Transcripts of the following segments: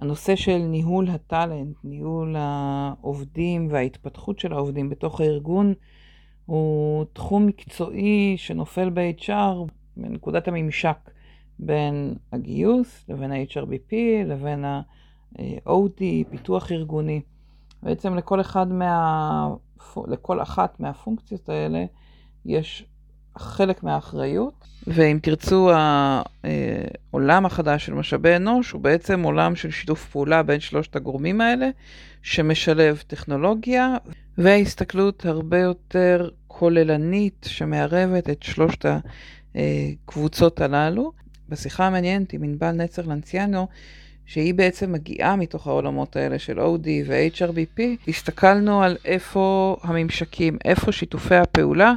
הנושא של ניהול הטאלנט, ניהול העובדים וההתפתחות של העובדים בתוך הארגון, הוא תחום מקצועי שנופל ב-HR בנקודת הממשק בין הגיוס לבין ה-HRBP לבין ה-OD, פיתוח ארגוני. בעצם לכל אחד מה... לכל אחת מהפונקציות האלה יש חלק מהאחריות, ואם תרצו, העולם החדש של משאבי אנוש הוא בעצם עולם של שיתוף פעולה בין שלושת הגורמים האלה, שמשלב טכנולוגיה והסתכלות הרבה יותר כוללנית שמערבת את שלושת הקבוצות הללו. בשיחה המעניינת עם ענבל נצר לנציאנו, שהיא בעצם מגיעה מתוך העולמות האלה של OD ו-HRBP, הסתכלנו על איפה הממשקים, איפה שיתופי הפעולה,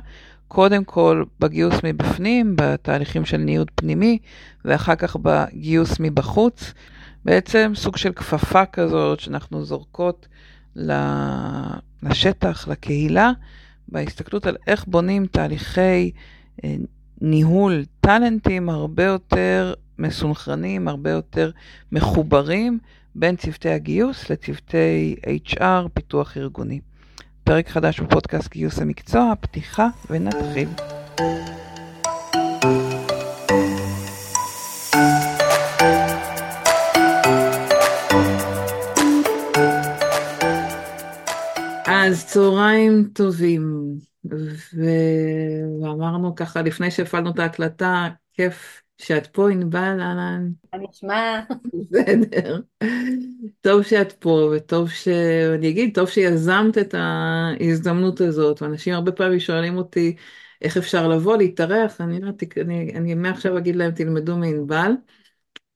קודם כל בגיוס מבפנים, בתהליכים של ניוד פנימי, ואחר כך בגיוס מבחוץ. בעצם סוג של כפפה כזאת שאנחנו זורקות לשטח, לקהילה, בהסתכלות על איך בונים תהליכי אה, ניהול טאלנטים הרבה יותר מסונכרנים, הרבה יותר מחוברים בין צוותי הגיוס לצוותי HR, פיתוח ארגוני. פרק חדש בפודקאסט גיוס המקצוע, פתיחה ונתחיל. אז צהריים טובים. ואמרנו ככה לפני שהפעלנו את ההקלטה, כיף שאת פה, ענבל, אהלן. מה נשמע? בסדר. טוב שאת פה, וטוב ש... אני אגיד, טוב שיזמת את ההזדמנות הזאת. ואנשים הרבה פעמים שואלים אותי איך אפשר לבוא, להתארח, אני, אני, אני מעכשיו אגיד להם, תלמדו מענבל,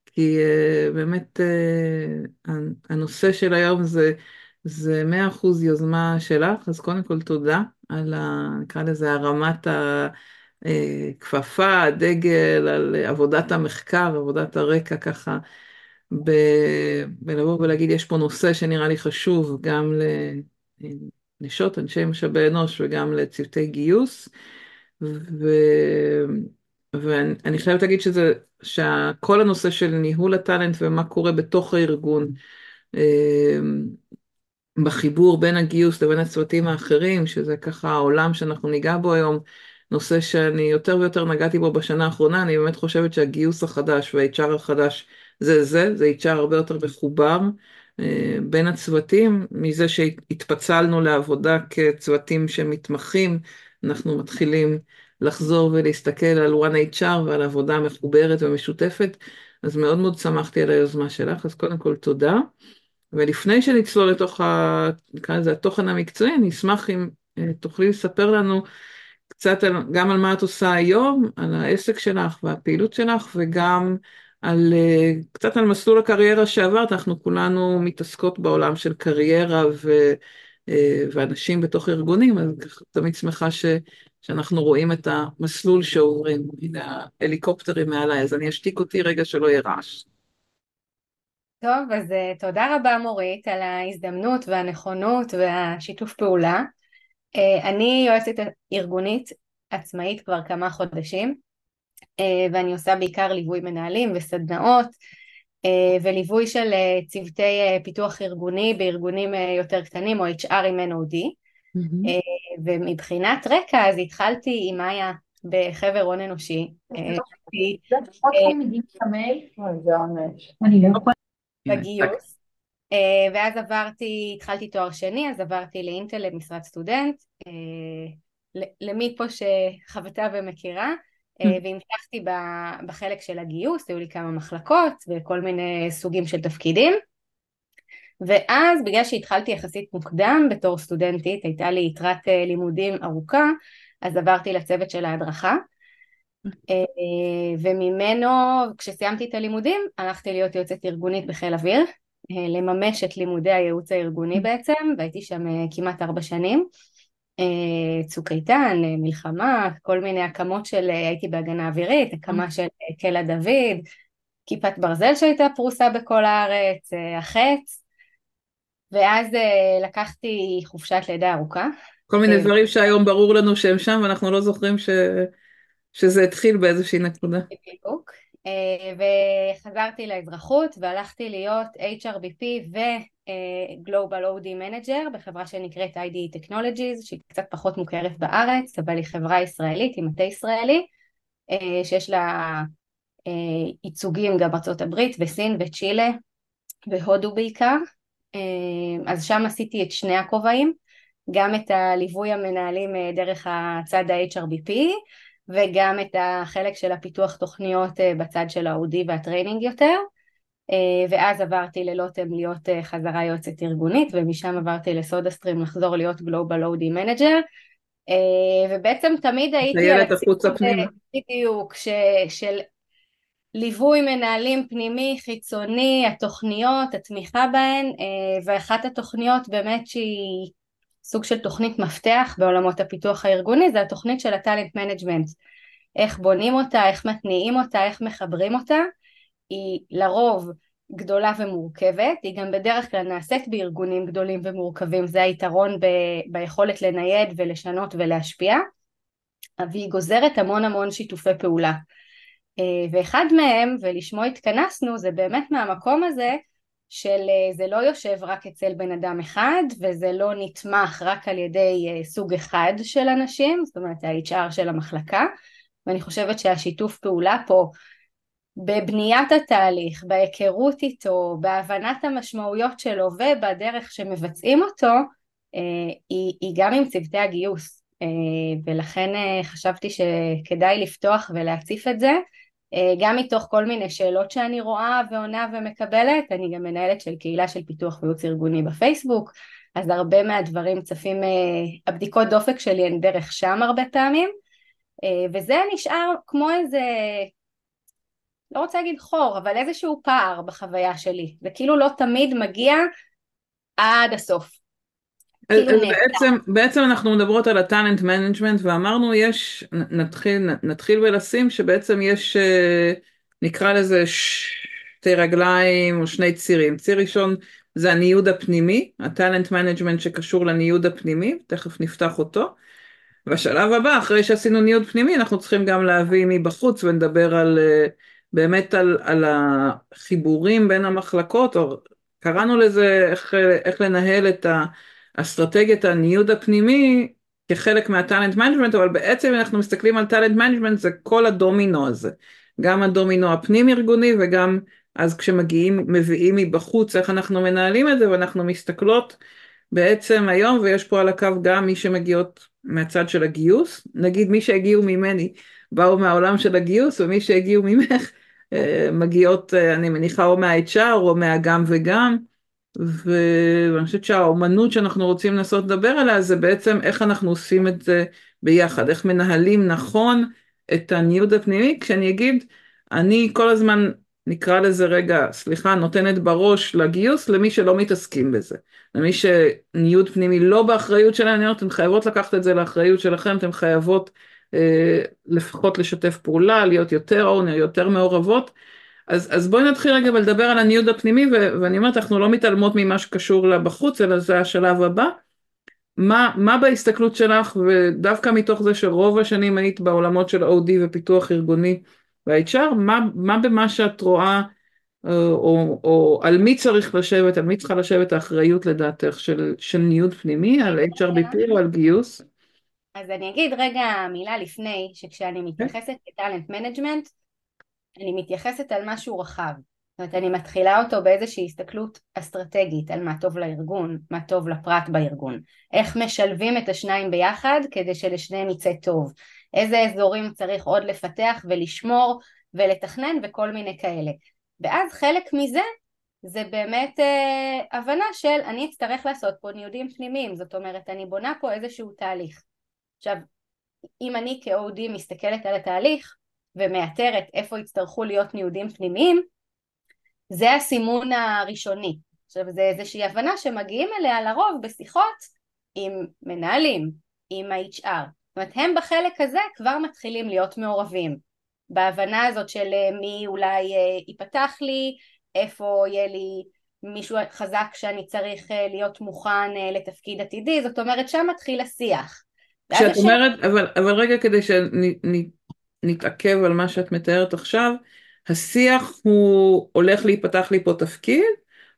כי uh, באמת uh, הנושא של היום זה, זה 100% יוזמה שלך, אז קודם כל תודה על, ה, נקרא לזה, הרמת ה... אה, כפפה, דגל, על עבודת המחקר, עבודת הרקע ככה, בלבוא ולהגיד יש פה נושא שנראה לי חשוב גם לנשות, אנשי משאבי אנוש וגם לצוותי גיוס. ו... ואני חייבת להגיד שזה, שכל הנושא של ניהול הטאלנט ומה קורה בתוך הארגון, אה, בחיבור בין הגיוס לבין הצוותים האחרים, שזה ככה העולם שאנחנו ניגע בו היום, נושא שאני יותר ויותר נגעתי בו בשנה האחרונה, אני באמת חושבת שהגיוס החדש וה-HR החדש זה זה, זה HR הרבה יותר מחובר אה, בין הצוותים, מזה שהתפצלנו לעבודה כצוותים שמתמחים, אנחנו מתחילים לחזור ולהסתכל על one HR ועל עבודה מחוברת ומשותפת, אז מאוד מאוד שמחתי על היוזמה שלך, אז קודם כל תודה. ולפני שנצלול לתוך ה... נקרא לזה התוכן המקצועי, אני אשמח אם אה, תוכלי לספר לנו קצת על, גם על מה את עושה היום, על העסק שלך והפעילות שלך, וגם על, אה, קצת על מסלול הקריירה שעברת, אנחנו כולנו מתעסקות בעולם של קריירה ו, אה, ואנשים בתוך ארגונים, אז תמיד שמחה ש, שאנחנו רואים את המסלול שעוברים, הנה ההליקופטרים מעליי, אז אני אשתיק אותי רגע שלא יהיה רעש. טוב, אז אה, תודה רבה מורית על ההזדמנות והנכונות והשיתוף פעולה. אה, אני יועצת ארגונית עצמאית כבר כמה חודשים אה, ואני עושה בעיקר ליווי מנהלים וסדנאות אה, וליווי של צוותי פיתוח ארגוני בארגונים יותר קטנים או HR עם NOD mm-hmm. ומבחינת רקע אז התחלתי עם מאיה בחבר הון אנושי בגיוס אה, ואז עברתי, התחלתי תואר שני, אז עברתי לאינטל למשרד סטודנט, אה, למי פה שחוותה ומכירה, אה, mm. והמשכתי בחלק של הגיוס, היו לי כמה מחלקות וכל מיני סוגים של תפקידים. ואז בגלל שהתחלתי יחסית מוקדם בתור סטודנטית, הייתה לי יתרת לימודים ארוכה, אז עברתי לצוות של ההדרכה. וממנו, כשסיימתי את הלימודים, הלכתי להיות יועצת ארגונית בחיל אוויר, אה, לממש את לימודי הייעוץ הארגוני בעצם, והייתי שם אה, כמעט ארבע שנים. אה, צוק איתן, מלחמה, כל מיני הקמות של, הייתי בהגנה אווירית, הקמה של קלע דוד, כיפת ברזל שהייתה פרוסה בכל הארץ, החץ, ואז לקחתי חופשת לידה ארוכה. כל מיני דברים שהיום ברור לנו שהם שם ואנחנו לא זוכרים ש... שזה התחיל באיזושהי נקודה. בדיוק. וחזרתי לאזרחות והלכתי להיות HRBP ו-Global OD Manager בחברה שנקראת IDE Technologies שהיא קצת פחות מוכרת בארץ אבל היא חברה ישראלית עם מטה ישראלי שיש לה ייצוגים גם ארצות הברית וסין וצ'ילה והודו בעיקר. אז שם עשיתי את שני הכובעים גם את הליווי המנהלים דרך הצד ה-HRBP וגם את החלק של הפיתוח תוכניות אה, בצד של ה OD וה training יותר. אה, ואז עברתי ללוטם להיות אה, חזרה יועצת ארגונית ומשם עברתי לסודה סטרים לחזור להיות Global OD Manager ובעצם תמיד הייתי על החוצה פנימה. בדיוק ש, של ליווי מנהלים פנימי, חיצוני, התוכניות, התמיכה בהן ואחת התוכניות באמת שהיא סוג של תוכנית מפתח בעולמות הפיתוח הארגוני זה התוכנית של ה talent management. איך בונים אותה, איך מתניעים אותה, איך מחברים אותה. היא לרוב גדולה ומורכבת, היא גם בדרך כלל נעשית בארגונים גדולים ומורכבים, זה היתרון ב, ביכולת לנייד ולשנות ולהשפיע, והיא גוזרת המון המון שיתופי פעולה. אה, ואחד מהם, ולשמו התכנסנו, זה באמת מהמקום הזה של אה, זה לא יושב רק אצל בן אדם אחד וזה לא נתמך רק על ידי אה, סוג אחד של אנשים, זאת אומרת ה-HR של המחלקה, ואני חושבת שהשיתוף פעולה פה בבניית התהליך, בהיכרות איתו, בהבנת המשמעויות שלו ובדרך שמבצעים אותו, אה, היא, היא גם עם צוותי הגיוס, ולכן חשבתי שכדאי לפתוח ולהציף את זה. אה, גם מתוך כל מיני שאלות שאני רואה ועונה ומקבלת, אני גם מנהלת של קהילה של פיתוח וייעוץ ארגוני בפייסבוק, אז הרבה מהדברים צפים, אה, הבדיקות דופק שלי הן דרך שם הרבה פעמים, אה, וזה נשאר כמו איזה, לא רוצה להגיד חור, אבל איזשהו פער בחוויה שלי, זה כאילו לא תמיד מגיע עד הסוף. כאילו בעצם, בעצם אנחנו מדברות על ה talent management ואמרנו יש, נתחיל, נתחיל ולשים שבעצם יש, אה, נקרא לזה שתי רגליים או שני צירים. ציר ראשון זה הניוד הפנימי, ה talent management שקשור לניוד הפנימי, תכף נפתח אותו. והשלב הבא, אחרי שעשינו ניוד פנימי, אנחנו צריכים גם להביא מבחוץ ונדבר על, אה, באמת על, על החיבורים בין המחלקות, או קראנו לזה איך, איך לנהל את ה... אסטרטגיית הניוד הפנימי כחלק מה talent management, אבל בעצם אנחנו מסתכלים על talent management זה כל הדומינו הזה, גם הדומינו הפנים ארגוני וגם אז כשמגיעים, מביאים מבחוץ איך אנחנו מנהלים את זה ואנחנו מסתכלות בעצם היום ויש פה על הקו גם מי שמגיעות מהצד של הגיוס, נגיד מי שהגיעו ממני באו מהעולם של הגיוס ומי שהגיעו ממך אה, מגיעות אה, אני מניחה או מה-HR או מהגם וגם ואני חושבת שהאומנות שאנחנו רוצים לנסות לדבר עליה זה בעצם איך אנחנו עושים את זה ביחד, איך מנהלים נכון את הניוד הפנימי, כשאני אגיד, אני כל הזמן, נקרא לזה רגע, סליחה, נותנת בראש לגיוס למי שלא מתעסקים בזה. למי שניוד פנימי לא באחריות שלהם, אני אומרת, אתן חייבות לקחת את זה לאחריות שלכם, אתן חייבות אה, לפחות לשתף פעולה, להיות יותר אונר, יותר מעורבות. אז, אז בואי נתחיל רגע ולדבר על הניוד הפנימי, ו- ואני אומרת, אנחנו לא מתעלמות ממה שקשור לה בחוץ, אלא זה השלב הבא. מה, מה בהסתכלות שלך, ודווקא מתוך זה שרוב השנים היית בעולמות של OD ופיתוח ארגוני וה-HR, מה, מה במה שאת רואה, או, אה, או, או על מי צריך לשבת, על מי צריכה לשבת האחריות לדעתך של, של ניוד פנימי, על HRBP או על גיוס? אז אני אגיד רגע מילה לפני, שכשאני מתייחסת ל talent management, אני מתייחסת על משהו רחב. זאת אומרת, אני מתחילה אותו באיזושהי הסתכלות אסטרטגית על מה טוב לארגון, מה טוב לפרט בארגון. איך משלבים את השניים ביחד כדי שלשניהם יצא טוב. איזה אזורים צריך עוד לפתח ולשמור ולתכנן וכל מיני כאלה. ואז חלק מזה זה באמת אה, הבנה של אני אצטרך לעשות פה ניודים פנימיים, זאת אומרת אני בונה פה איזשהו תהליך. עכשיו, אם אני כ-OD מסתכלת על התהליך, ומאתרת איפה יצטרכו להיות ניודים פנימיים, זה הסימון הראשוני. עכשיו זה איזושהי הבנה שמגיעים אליה לרוב בשיחות עם מנהלים, עם ה-HR. זאת אומרת הם בחלק הזה כבר מתחילים להיות מעורבים. בהבנה הזאת של אה, מי אולי אה, ייפתח לי, איפה יהיה לי מישהו חזק שאני צריך אה, להיות מוכן לתפקיד עתידי, זאת אומרת שם מתחיל השיח. כשאת אומרת, אבל, אבל רגע כדי שנ, נתעכב על מה שאת מתארת עכשיו, השיח הוא הולך להיפתח לי פה תפקיד,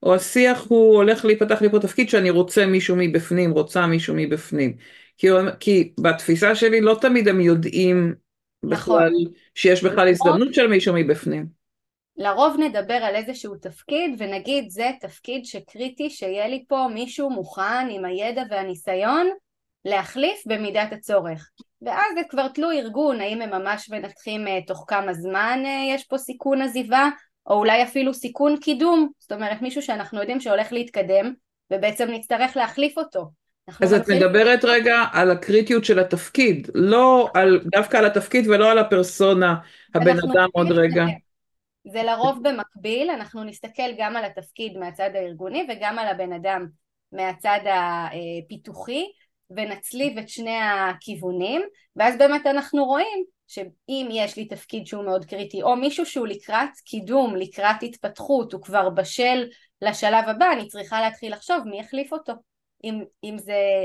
או השיח הוא הולך להיפתח לי פה תפקיד שאני רוצה מישהו מבפנים, רוצה מישהו מבפנים. כי, כי בתפיסה שלי לא תמיד הם יודעים נכון. בכלל שיש בכלל הזדמנות של מישהו מבפנים. לרוב נדבר על איזשהו תפקיד ונגיד זה תפקיד שקריטי שיהיה לי פה מישהו מוכן עם הידע והניסיון להחליף במידת הצורך. ואז זה כבר תלוי ארגון, האם הם ממש מנתחים uh, תוך כמה זמן uh, יש פה סיכון עזיבה, או אולי אפילו סיכון קידום, זאת אומרת מישהו שאנחנו יודעים שהולך להתקדם ובעצם נצטרך להחליף אותו. אז את מדברת רגע על הקריטיות של התפקיד, לא על, דווקא על התפקיד ולא על הפרסונה, הבן אדם עוד רגע. זה לרוב במקביל, אנחנו נסתכל גם על התפקיד מהצד הארגוני וגם על הבן אדם מהצד הפיתוחי ונצליב את שני הכיוונים ואז באמת אנחנו רואים שאם יש לי תפקיד שהוא מאוד קריטי או מישהו שהוא לקראת קידום, לקראת התפתחות, הוא כבר בשל לשלב הבא, אני צריכה להתחיל לחשוב מי יחליף אותו אם, אם זה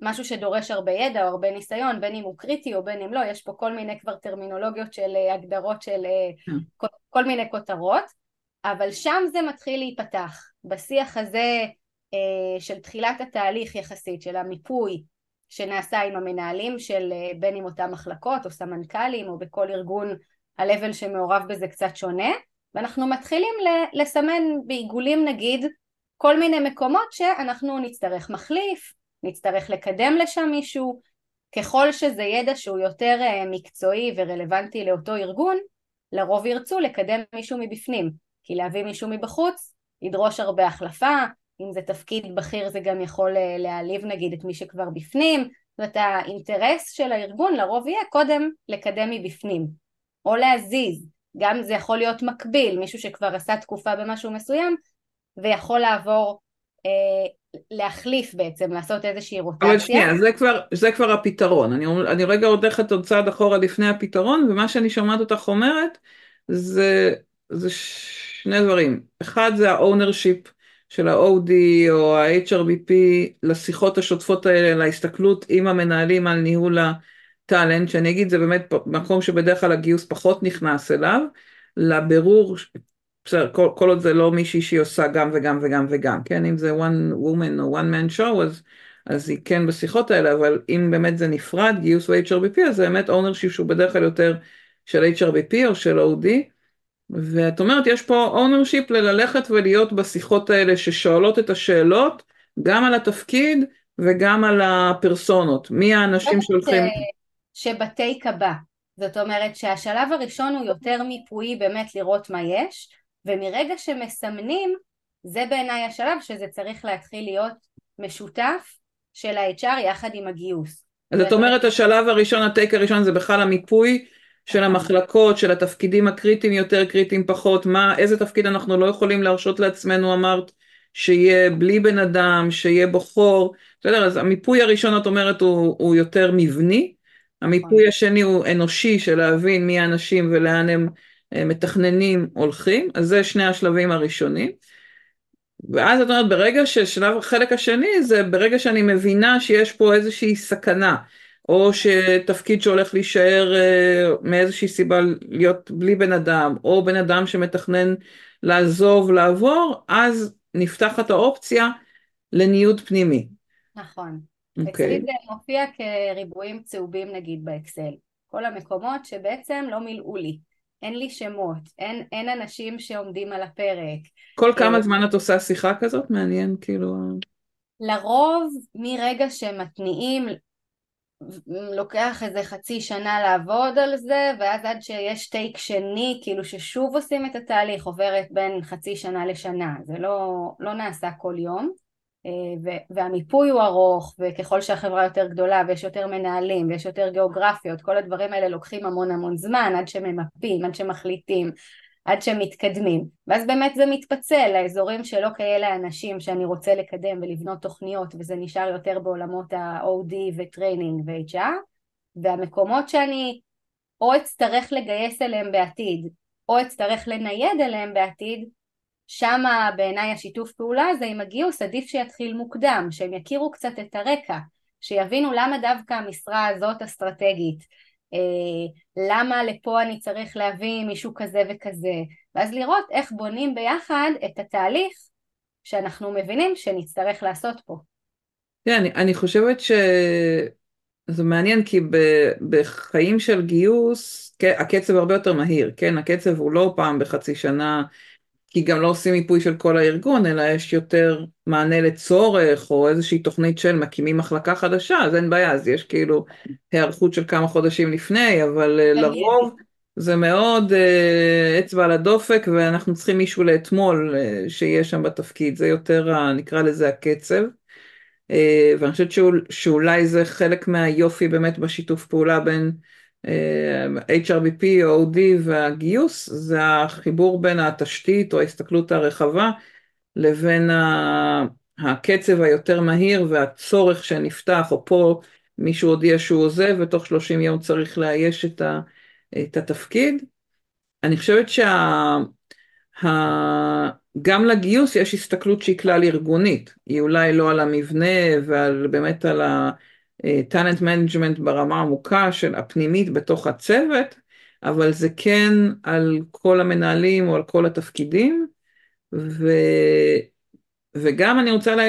משהו שדורש הרבה ידע או הרבה ניסיון, בין אם הוא קריטי או בין אם לא, יש פה כל מיני כבר טרמינולוגיות של אה, הגדרות של אה, כן. כל, כל מיני כותרות, אבל שם זה מתחיל להיפתח. בשיח הזה של תחילת התהליך יחסית, של המיפוי שנעשה עם המנהלים של בין אם אותם מחלקות או סמנכ"לים או בכל ארגון ה-level שמעורב בזה קצת שונה, ואנחנו מתחילים לסמן בעיגולים נגיד כל מיני מקומות שאנחנו נצטרך מחליף, נצטרך לקדם לשם מישהו, ככל שזה ידע שהוא יותר אה, מקצועי ורלוונטי לאותו ארגון, לרוב ירצו לקדם מישהו מבפנים, כי להביא מישהו מבחוץ ידרוש הרבה החלפה, אם זה תפקיד בכיר זה גם יכול אה, להעליב נגיד את מי שכבר בפנים, זאת אומרת האינטרס של הארגון לרוב יהיה קודם לקדם מבפנים, או להזיז, גם זה יכול להיות מקביל, מישהו שכבר עשה תקופה במשהו מסוים ויכול לעבור אה, להחליף בעצם, לעשות איזושהי רוטציה. אבל שנייה, זה כבר, זה כבר הפתרון. אני, אני רגע הולכת עוד צעד אחורה לפני הפתרון, ומה שאני שומעת אותך אומרת, זה, זה שני דברים. אחד זה ה-ownership של ה-OD או ה-HRBP לשיחות השוטפות האלה, להסתכלות עם המנהלים על ניהול הטאלנט, שאני אגיד זה באמת מקום שבדרך כלל הגיוס פחות נכנס אליו, לבירור בסדר, כל, כל עוד זה לא מישהי שהיא עושה גם וגם וגם וגם, כן? אם זה one woman או one man show, אז, אז היא כן בשיחות האלה, אבל אם באמת זה נפרד, גיוס ו-HRBP, אז זה באמת ownership שהוא בדרך כלל יותר של HRBP או של OD, ואת אומרת, יש פה ownership לללכת ולהיות בשיחות האלה ששואלות את השאלות, גם על התפקיד וגם על הפרסונות. מי האנשים שהולכים... שבטייק הבא. זאת אומרת שהשלב הראשון הוא יותר מיפוי באמת לראות מה יש, ומרגע שמסמנים זה בעיניי השלב שזה צריך להתחיל להיות משותף של ה-HR יחד עם הגיוס. אז את אומרת השלב הראשון, הטייק הראשון זה בכלל המיפוי של המחלקות, של התפקידים הקריטיים יותר, קריטיים פחות, מה, איזה תפקיד אנחנו לא יכולים להרשות לעצמנו, אמרת, שיהיה בלי בן אדם, שיהיה בו חור, בסדר, אז המיפוי הראשון את אומרת הוא, הוא יותר מבני, המיפוי נכון. השני הוא אנושי של להבין מי האנשים ולאן הם אה, מתכננים הולכים, אז זה שני השלבים הראשונים. ואז את אומרת, ברגע ששלב החלק השני זה ברגע שאני מבינה שיש פה איזושהי סכנה, או שתפקיד שהולך להישאר אה, מאיזושהי סיבה להיות בלי בן אדם, או בן אדם שמתכנן לעזוב, לעבור, אז נפתחת האופציה לניוד פנימי. נכון. Okay. אצלי זה מופיע כריבועים צהובים נגיד באקסל. כל המקומות שבעצם לא מילאו לי. אין לי שמות, אין, אין אנשים שעומדים על הפרק. כל כמה אה, זמן את עושה שיחה כזאת? מעניין, כאילו... לרוב, מרגע שמתניעים, לוקח איזה חצי שנה לעבוד על זה, ואז עד שיש take שני, כאילו ששוב עושים את התהליך, עוברת בין חצי שנה לשנה. זה לא, לא נעשה כל יום. אה, והמיפוי הוא ארוך וככל שהחברה יותר גדולה ויש יותר מנהלים ויש יותר גיאוגרפיות כל הדברים האלה לוקחים המון המון זמן עד שממפים, עד שמחליטים, עד שמתקדמים. ואז באמת זה מתפצל לאזורים של אוקיי אלה אנשים שאני רוצה לקדם ולבנות תוכניות וזה נשאר יותר בעולמות ה-OD ו training ו-HR והמקומות שאני או אצטרך לגייס אליהם בעתיד או אצטרך לנייד אליהם בעתיד שם בעיניי השיתוף פעולה הזה עם הגיוס עדיף שיתחיל מוקדם, שהם יכירו קצת את הרקע, שיבינו למה דווקא המשרה הזאת אסטרטגית, למה לפה אני צריך להביא מישהו כזה וכזה, ואז לראות איך בונים ביחד את התהליך שאנחנו מבינים שנצטרך לעשות פה. כן, אני, אני חושבת שזה מעניין כי ב, בחיים של גיוס הקצב הרבה יותר מהיר, כן? הקצב הוא לא פעם בחצי שנה כי גם לא עושים מיפוי של כל הארגון, אלא יש יותר מענה לצורך, או איזושהי תוכנית של מקימים מחלקה חדשה, אז אין בעיה, אז יש כאילו היערכות של כמה חודשים לפני, אבל אה, לרוב זה מאוד uh, אצבע על הדופק, ואנחנו צריכים מישהו לאתמול uh, שיהיה שם בתפקיד, זה יותר, נקרא לזה הקצב. Uh, ואני חושבת שאול, שאולי זה חלק מהיופי באמת בשיתוף פעולה בין HRBP או OD והגיוס זה החיבור בין התשתית או ההסתכלות הרחבה לבין הקצב היותר מהיר והצורך שנפתח או פה מישהו הודיע שהוא עוזב ותוך 30 יום צריך לאייש את, ה, את התפקיד. אני חושבת שגם שה, לגיוס יש הסתכלות שהיא כלל ארגונית, היא אולי לא על המבנה ועל באמת על ה... talent management ברמה עמוקה של הפנימית בתוך הצוות, אבל זה כן על כל המנהלים או על כל התפקידים, ו... וגם אני רוצה לה...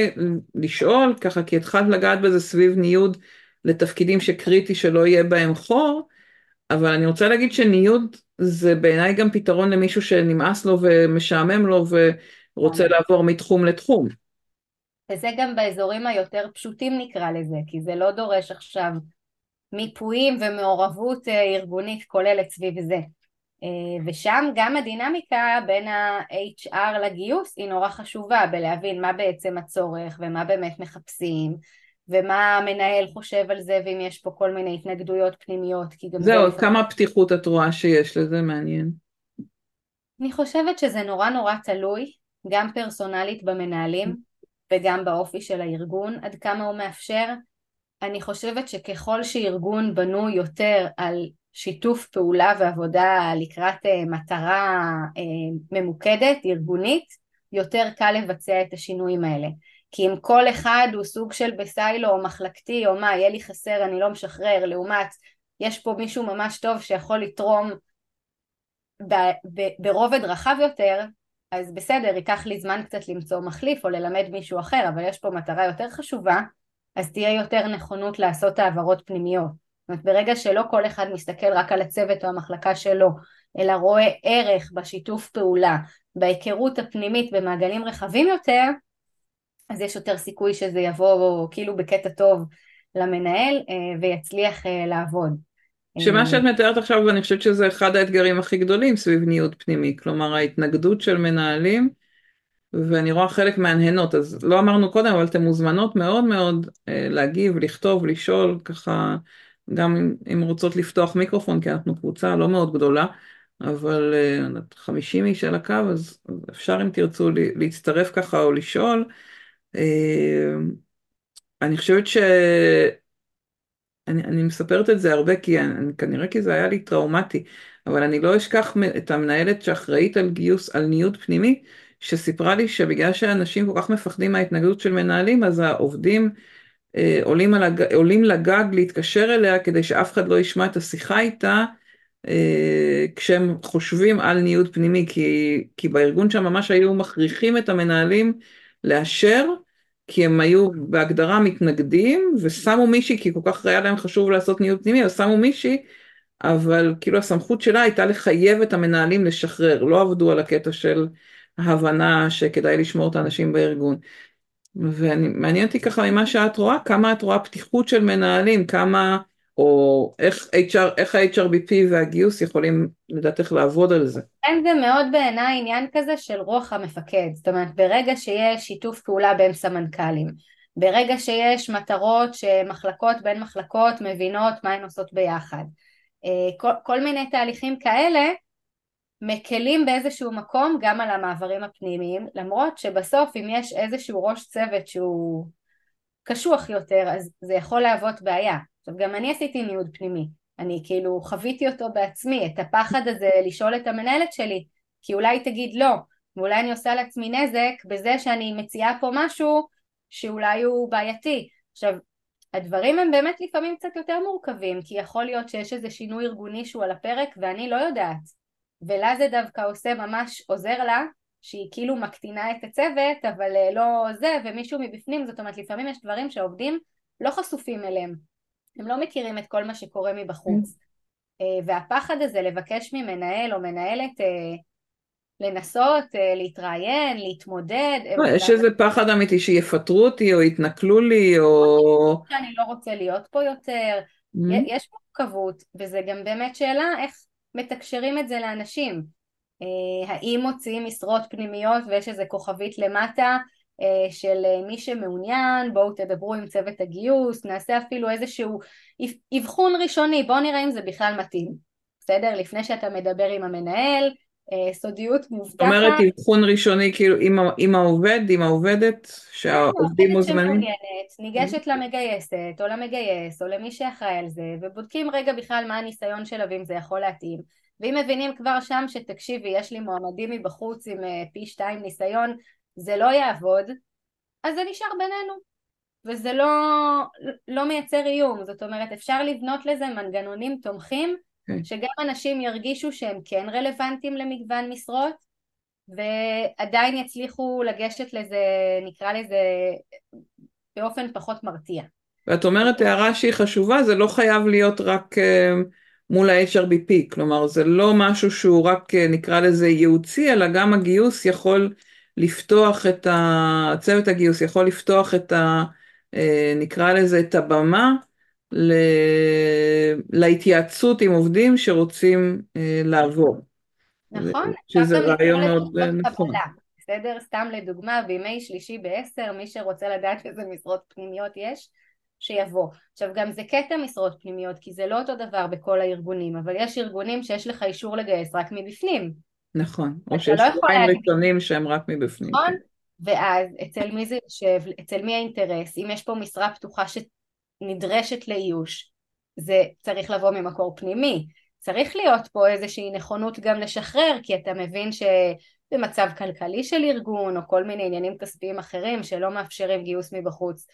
לשאול, ככה כי התחלת לגעת בזה סביב ניוד לתפקידים שקריטי שלא יהיה בהם חור, אבל אני רוצה להגיד שניוד זה בעיניי גם פתרון למישהו שנמאס לו ומשעמם לו ורוצה לעבור מתחום לתחום. וזה גם באזורים היותר פשוטים נקרא לזה, כי זה לא דורש עכשיו מיפויים ומעורבות אה, ארגונית כוללת סביב זה. אה, ושם גם הדינמיקה בין ה-HR לגיוס היא נורא חשובה בלהבין מה בעצם הצורך ומה באמת מחפשים ומה המנהל חושב על זה ואם יש פה כל מיני התנגדויות פנימיות כי גם זהו, זה... כמה פתיחות את רואה שיש לזה מעניין? אני חושבת שזה נורא נורא תלוי גם פרסונלית במנהלים וגם באופי של הארגון, עד כמה הוא מאפשר. אני חושבת שככל שארגון בנוי יותר על שיתוף פעולה ועבודה לקראת אה, מטרה אה, ממוקדת, ארגונית, יותר קל לבצע את השינויים האלה. כי אם כל אחד הוא סוג של בסיילו או מחלקתי או מה, יהיה לי חסר, אני לא משחרר, לעומת יש פה מישהו ממש טוב שיכול לתרום ברובד רחב יותר, אז בסדר, ייקח לי זמן קצת למצוא מחליף או ללמד מישהו אחר, אבל יש פה מטרה יותר חשובה, אז תהיה יותר נכונות לעשות העברות פנימיות. זאת אומרת, ברגע שלא כל אחד מסתכל רק על הצוות או המחלקה שלו, אלא רואה ערך בשיתוף פעולה, בהיכרות הפנימית במעגלים רחבים יותר, אז יש יותר סיכוי שזה יבוא כאילו בקטע טוב למנהל אה, ויצליח אה, לעבוד. שמה אה, שאת מתארת עכשיו, ואני חושבת שזה אחד האתגרים הכי גדולים סביב ניוד פנימי, כלומר ההתנגדות של מנהלים, ואני רואה חלק מהנהנות, אז לא אמרנו קודם, אבל אתן מוזמנות מאוד מאוד אה, להגיב, לכתוב, לשאול, ככה, גם אם, רוצות לפתוח מיקרופון, כי אנחנו קבוצה לא מאוד גדולה, אבל 50 אה, איש על הקו, אז אפשר אם תרצו להצטרף ככה או לשאול. אני חושבת ש... אני, אני מספרת את זה הרבה כי אני, כנראה כי זה היה לי טראומטי, אבל אני לא אשכח את המנהלת שאחראית על גיוס, על ניוד פנימי, שסיפרה לי שבגלל שאנשים כל כך מפחדים מההתנגדות של מנהלים, אז העובדים אה, עולים, הג, עולים לגג להתקשר אליה כדי שאף אחד לא ישמע את השיחה איתה, אה, כשהם חושבים על ניוד פנימי, כי, כי בארגון שם ממש היו מכריחים את המנהלים לאשר כי הם היו בהגדרה מתנגדים ושמו מישהי כי כל כך היה להם חשוב לעשות ניהול פנימי אז שמו מישהי אבל כאילו הסמכות שלה הייתה לחייב את המנהלים לשחרר. לא עבדו על הקטע של ההבנה שכדאי לשמור את האנשים בארגון. ומעניין אותי ככה ממה שאת רואה כמה את רואה פתיחות של מנהלים כמה או איך, HR, איך ה-HRBP והגיוס יכולים לדעתך לעבוד על זה? כן זה מאוד בעיניי עניין כזה של רוח המפקד, זאת אומרת ברגע שיש שיתוף פעולה בין סמנכ"לים, ברגע שיש מטרות שמחלקות בין מחלקות מבינות מה הן עושות ביחד, אה, כל, כל מיני תהליכים כאלה מקלים באיזשהו מקום גם על המעברים הפנימיים, למרות שבסוף אם יש איזשהו ראש צוות שהוא קשוח יותר אז זה יכול להוות בעיה עכשיו גם אני עשיתי ניוד פנימי, אני כאילו חוויתי אותו בעצמי, את הפחד הזה לשאול את המנהלת שלי, כי אולי תגיד לא, ואולי אני עושה לעצמי נזק בזה שאני מציעה פה משהו שאולי הוא בעייתי. עכשיו, הדברים הם באמת לפעמים קצת יותר מורכבים, כי יכול להיות שיש איזה שינוי ארגוני שהוא על הפרק ואני לא יודעת. ולה זה דווקא עושה ממש, עוזר לה, שהיא כאילו מקטינה את הצוות, אבל אה, לא זה, ומישהו מבפנים, זאת אומרת לפעמים יש דברים שהעובדים לא חשופים אליהם. הם לא מכירים את כל מה שקורה מבחוץ. אה, והפחד הזה לבקש ממנהל או מנהלת אה, לנסות להתראיין, להתמודד. לא, יש איזה פחד אמיתי שיפטרו אותי או יתנכלו לי או... שאני לא רוצה להיות פה יותר. Mm-hmm. יש מורכבות, וזה גם באמת שאלה איך מתקשרים את זה לאנשים. האם מוציאים משרות פנימיות ויש איזה כוכבית למטה אה, של אה, מי שמעוניין, בואו תדברו עם צוות הגיוס, נעשה אפילו איזשהו אבחון ראשוני, בואו נראה אם זה בכלל מתאים, בסדר? לפני שאתה מדבר עם המנהל, אה, סודיות מובטחת. זאת אומרת אבחון ראשוני כאילו עם, עם העובד, עם העובדת, שהעובדים מוזמנים? ניגשת למגייסת או למגייס או למי שאחראי על זה ובודקים רגע בכלל מה הניסיון שלה ואם זה יכול להתאים ואם מבינים כבר שם שתקשיבי יש לי מועמדים מבחוץ עם פי שתיים ניסיון זה לא יעבוד, אז זה נשאר בינינו. וזה לא, לא מייצר איום, זאת אומרת אפשר לבנות לזה מנגנונים תומכים okay. כן. שגם אנשים ירגישו שהם כן רלוונטיים למגוון משרות ועדיין יצליחו לגשת לזה, נקרא לזה, באופן פחות מרתיע. ואת אומרת הערה שהיא חשובה, זה לא חייב להיות רק uh, מול ה-HRBP, כלומר זה לא משהו שהוא רק uh, נקרא לזה ייעוצי, אלא גם הגיוס יכול לפתוח את ה... צוות הגיוס יכול לפתוח את ה... אה, נקרא לזה את הבמה ל... להתייעצות עם עובדים שרוצים אה, לעבור. נכון, שזה רעיון מאוד אה, נכון. בסדר? סתם לדוגמה, בימי שלישי בעשר, מי שרוצה לדעת איזה משרות פנימיות יש, שיבוא. עכשיו גם זה קטע משרות פנימיות, כי זה לא אותו דבר בכל הארגונים, אבל יש ארגונים שיש לך אישור לגייס רק מבפנים. נכון, או שיש לא שבועיים ראשונים שהם רק מבפנים. נכון, כן. ואז אצל מי זה יושב, אצל מי האינטרס, אם יש פה משרה פתוחה שנדרשת לאיוש, זה צריך לבוא ממקור פנימי. צריך להיות פה איזושהי נכונות גם לשחרר, כי אתה מבין שבמצב כלכלי של ארגון, או כל מיני עניינים כספיים אחרים שלא מאפשרים גיוס מבחוץ,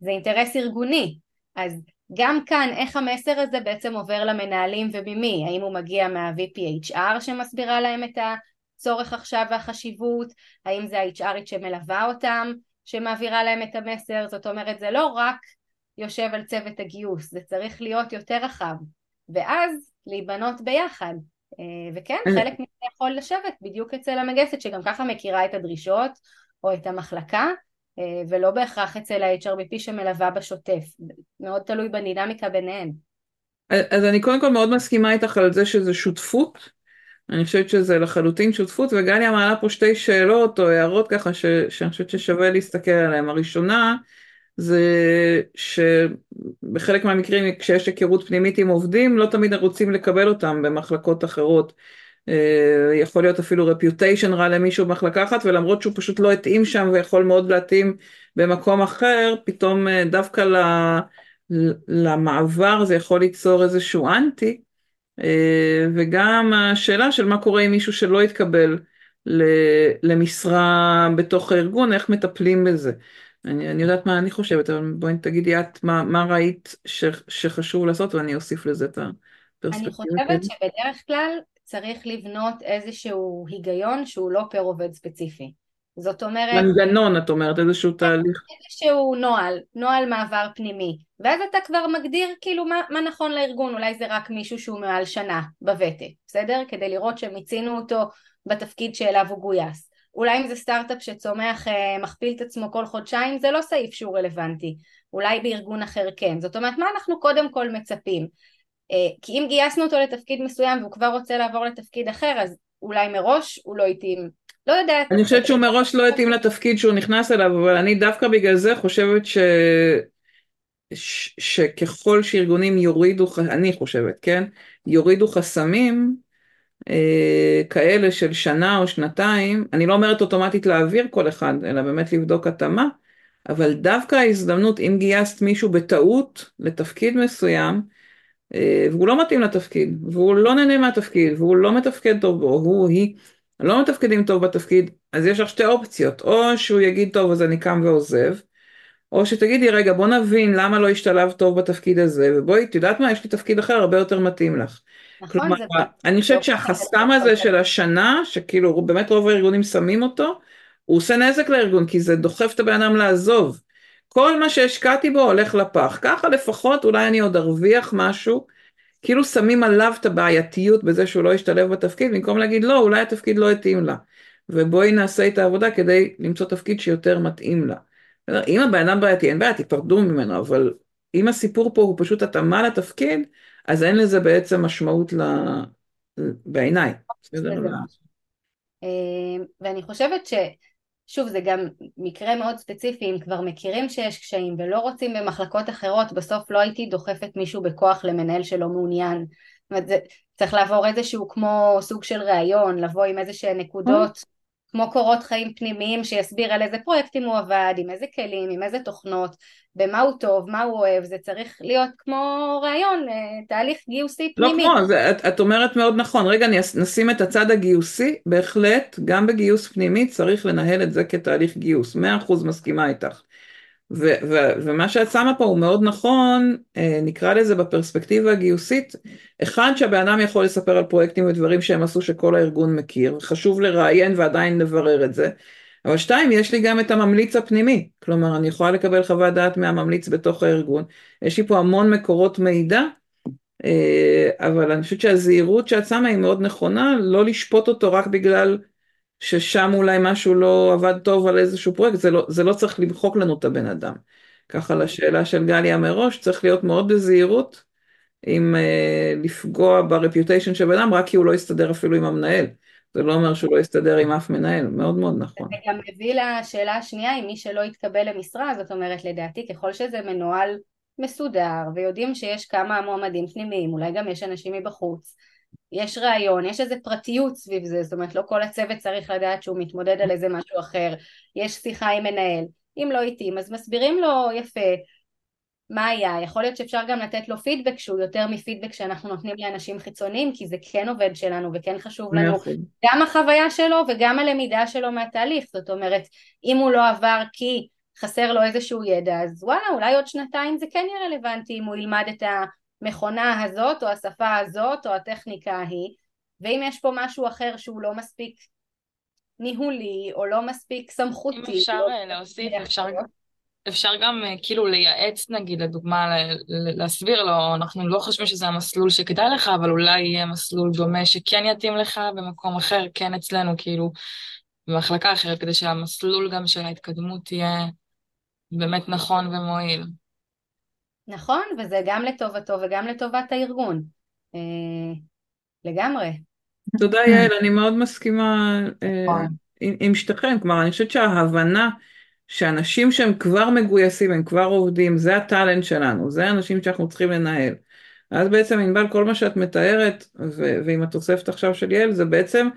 זה אינטרס ארגוני. אז גם כאן איך המסר הזה בעצם עובר למנהלים וממי, האם הוא מגיע מה-VPHR שמסבירה להם את הצורך עכשיו והחשיבות, האם זה ה-HRית שמלווה אותם שמעבירה להם את המסר, זאת אומרת זה לא רק יושב על צוות הגיוס, זה צריך להיות יותר רחב, ואז להיבנות ביחד, אה, וכן חלק מזה יכול לשבת בדיוק אצל המגייסת שגם ככה מכירה את הדרישות או את המחלקה ולא בהכרח אצל ה-HRBP שמלווה בשוטף, מאוד תלוי בדינמיקה ביניהן. אז אני קודם כל מאוד מסכימה איתך על זה שזה שותפות, אני חושבת שזה לחלוטין שותפות, וגניה מעלה פה שתי שאלות או הערות ככה ש, שאני חושבת ששווה להסתכל עליהן. הראשונה זה שבחלק מהמקרים כשיש היכרות פנימית עם עובדים לא תמיד רוצים לקבל אותם במחלקות אחרות. אה, יכול להיות אפילו רפיוטיישן רע למישהו במחלקה אחת ולמרות שהוא פשוט לא התאים שם ויכול מאוד להתאים במקום אחר פתאום אה, דווקא למעבר זה יכול ליצור איזשהו אנטי אה, וגם השאלה של מה קורה עם מישהו שלא התקבל למשרה בתוך הארגון איך מטפלים בזה אני, אני יודעת מה אני חושבת אבל בואי תגידי את מה, מה ראית ש, שחשוב לעשות ואני אוסיף לזה את הפרספקטיבה. אני חושבת שבדרך כלל צריך לבנות איזשהו היגיון שהוא לא פר עובד ספציפי. זאת אומרת... מנגנון את אומרת, איזשהו תהליך. איזשהו נוהל, נוהל מעבר פנימי. ואז אתה כבר מגדיר כאילו מה, מה נכון לארגון, אולי זה רק מישהו שהוא מעל שנה בוותק, בסדר? כדי לראות שמיצינו אותו בתפקיד שאליו הוא גויס. אולי אם זה סטארט-אפ שצומח, אה, מכפיל את עצמו כל חודשיים, זה לא סעיף שהוא רלוונטי. אולי בארגון אחר כן. זאת אומרת, מה אנחנו קודם כל מצפים? אה, כי אם גייסנו אותו לתפקיד מסוים והוא כבר רוצה לעבור לתפקיד אחר אז אולי מראש הוא לא התאים, לא יודעת. אני חושבת שהוא מראש לא התאים לתפקיד שהוא נכנס אליו אבל אני דווקא בגלל זה חושבת ש... ש... שככל שארגונים יורידו, אני חושבת, כן, יורידו חסמים אה, כאלה של שנה או שנתיים, אני לא אומרת אוטומטית להעביר כל אחד, אלא באמת לבדוק התאמה, אבל דווקא ההזדמנות, אם גייסת מישהו בטעות לתפקיד מסוים, והוא לא מתאים לתפקיד, והוא לא נהנה מהתפקיד, והוא לא מתפקד טוב בו, הוא, היא, לא מתפקדים טוב בתפקיד, אז יש לך שתי אופציות, או שהוא יגיד טוב אז אני קם ועוזב, או שתגידי, רגע, בוא נבין למה לא השתלבת טוב בתפקיד הזה, ובואי, את יודעת מה, יש לי תפקיד אחר הרבה יותר מתאים לך. נכון, כלומר, זה אני חושבת לא שהחסם הזה של השנה, שכאילו באמת רוב הארגונים שמים אותו, הוא עושה נזק לארגון, כי זה דוחף את הבן אדם לעזוב. כל מה שהשקעתי בו הולך לפח. ככה לפחות אולי אני עוד ארוויח משהו, כאילו שמים עליו את הבעייתיות בזה שהוא לא ישתלב בתפקיד, במקום להגיד לא, אולי התפקיד לא התאים לה. ובואי נעשה את העבודה כדי למצוא תפקיד שיותר מתאים לה. אם הבן אדם בעייתי, אין בעיה, תיפרדו ממנו, אבל אם הסיפור פה הוא פשוט התאמה לתפקיד, אז אין לזה בעצם משמעות ל... בעיניי. אה, ואני חושבת ש... שוב, זה גם מקרה מאוד ספציפי, אם כבר מכירים שיש קשיים ולא רוצים במחלקות אחרות, בסוף לא הייתי דוחפת מישהו בכוח למנהל שלא מעוניין. זאת אומרת, זה צריך לעבור איזשהו כמו סוג של ראיון, לבוא עם איזה שהן נקודות כמו קורות חיים פנימיים שיסביר על איזה פרויקטים הוא עבד, עם איזה כלים, עם איזה תוכנות, במה הוא טוב, מה הוא אוהב, זה צריך להיות כמו רעיון, אה, תהליך גיוסי לא פנימי. לא כמו, זה, את, את אומרת מאוד נכון. רגע, נשים את הצד הגיוסי, בהחלט, גם בגיוס פנימי צריך לנהל את זה כתהליך גיוס. מאה אחוז מסכימה איתך. ו- ו- ומה שאת שמה פה הוא מאוד נכון, אה, נקרא לזה בפרספקטיבה הגיוסית, אחד שהבן אדם יכול לספר על פרויקטים ודברים שהם עשו שכל הארגון מכיר, חשוב לראיין ועדיין לברר את זה, אבל שתיים, יש לי גם את הממליץ הפנימי, כלומר אני יכולה לקבל חוות דעת מהממליץ בתוך הארגון, יש לי פה המון מקורות מידע, אה, אבל אני חושבת שהזהירות שאת שמה היא מאוד נכונה, לא לשפוט אותו רק בגלל ששם אולי משהו לא עבד טוב על איזשהו פרויקט, זה לא, זה לא צריך למחוק לנו את הבן אדם. ככה לשאלה של גליה מראש, צריך להיות מאוד בזהירות עם uh, לפגוע ברפיוטיישן של בן אדם, רק כי הוא לא יסתדר אפילו עם המנהל. זה לא אומר שהוא לא יסתדר עם אף מנהל, מאוד מאוד נכון. זה גם מביא לשאלה השנייה, אם מי שלא יתקבל למשרה, זאת אומרת, לדעתי, ככל שזה מנוהל מסודר, ויודעים שיש כמה מועמדים פנימיים, אולי גם יש אנשים מבחוץ, יש ראיון, יש איזה פרטיות סביב זה, זאת אומרת לא כל הצוות צריך לדעת שהוא מתמודד על איזה משהו אחר, יש שיחה עם מנהל, אם לא התאים אז מסבירים לו יפה מה היה, יכול להיות שאפשר גם לתת לו פידבק שהוא יותר מפידבק שאנחנו נותנים לאנשים חיצוניים כי זה כן עובד שלנו וכן חשוב לנו. גם החוויה שלו וגם הלמידה שלו מהתהליך, זאת אומרת אם הוא לא עבר כי חסר לו איזשהו ידע אז וואלה אולי עוד שנתיים זה כן יהיה רלוונטי אם הוא ילמד את ה... המכונה הזאת או השפה הזאת או הטכניקה ההיא ואם יש פה משהו אחר שהוא לא מספיק ניהולי או לא מספיק סמכותי. אם אפשר לא אה, להוסיף, אפשר, אפשר גם אה, כאילו לייעץ נגיד לדוגמה להסביר לו אנחנו לא חושבים שזה המסלול שכדאי לך אבל אולי יהיה מסלול דומה שכן יתאים לך במקום אחר כן אצלנו כאילו במחלקה אחרת כדי שהמסלול גם של ההתקדמות יהיה באמת נכון ומועיל. נכון, וזה גם לטובתו וגם לטובת הארגון. אה, לגמרי. תודה יעל, אני מאוד מסכימה אה, נכון. עם, שתיכם, כלומר אני חושבת שההבנה שאנשים שהם כבר מגויסים, הם כבר עובדים, זה הטאלנט שלנו, זה האנשים שאנחנו צריכים לנהל. אז בעצם ענבל כל מה שאת מתארת, ו- ועם התוספת עכשיו של יעל, זה בעצם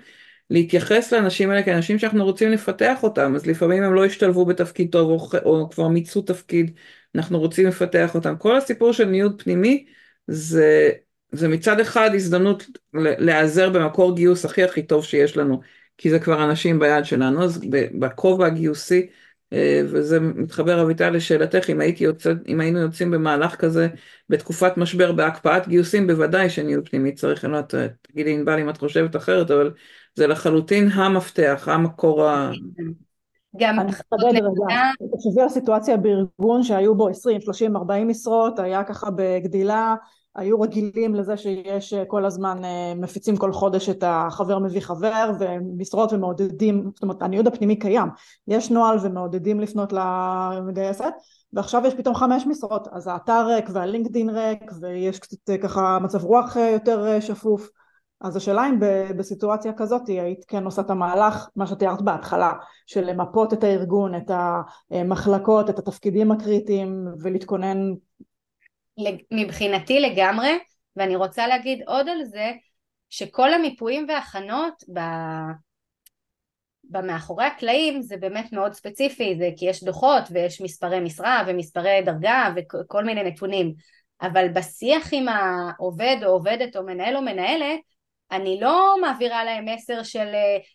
להתייחס לאנשים האלה כאנשים שאנחנו רוצים לפתח אותם, אז לפעמים הם לא השתלבו בתפקיד טוב או, או כבר מיצו תפקיד אנחנו רוצים לפתח אותם. כל הסיפור של ניוד פנימי זה, זה מצד אחד הזדמנות להיעזר במקור גיוס הכי הכי טוב שיש לנו, כי זה כבר אנשים ביד שלנו, אז בכובע הגיוסי, אה, וזה מתחבר אביטל לשאלתך, אם, יוצא, אם היינו יוצאים במהלך כזה בתקופת משבר בהקפאת גיוסים, בוודאי שניוד פנימי צריך, אני לא יודעת, תגידי ענבל אם את חושבת אחרת, אבל זה לחלוטין המפתח, המקור ה... גם אני אחדד רגע, תחשבי על סיטואציה בארגון שהיו בו 20, 30, 40 משרות, היה ככה בגדילה, היו רגילים לזה שיש אה, כל הזמן אה, מפיצים כל חודש את החבר מביא חבר ומשרות ומעודדים, זאת אומרת הניוד הפנימי קיים, יש נוהל ומעודדים לפנות למגייסת ועכשיו יש פתאום חמש משרות. אז האתר ריק והלינקדין ריק ויש קצת אה, ככה מצב רוח יותר שפוף אז השאלה אם בסיטואציה כזאת היית כן עושה את המהלך, מה שתיארת בהתחלה, של למפות את הארגון, את המחלקות, את התפקידים הקריטיים ולהתכונן. מבחינתי לגמרי, ואני רוצה להגיד עוד על זה, שכל המיפויים והכנות ב... במאחורי הקלעים זה באמת מאוד ספציפי, זה כי יש דוחות ויש מספרי משרה ומספרי דרגה וכל מיני נתונים, אבל בשיח עם העובד או עובדת או מנהל או מנהלת, אני לא מעבירה להם מסר של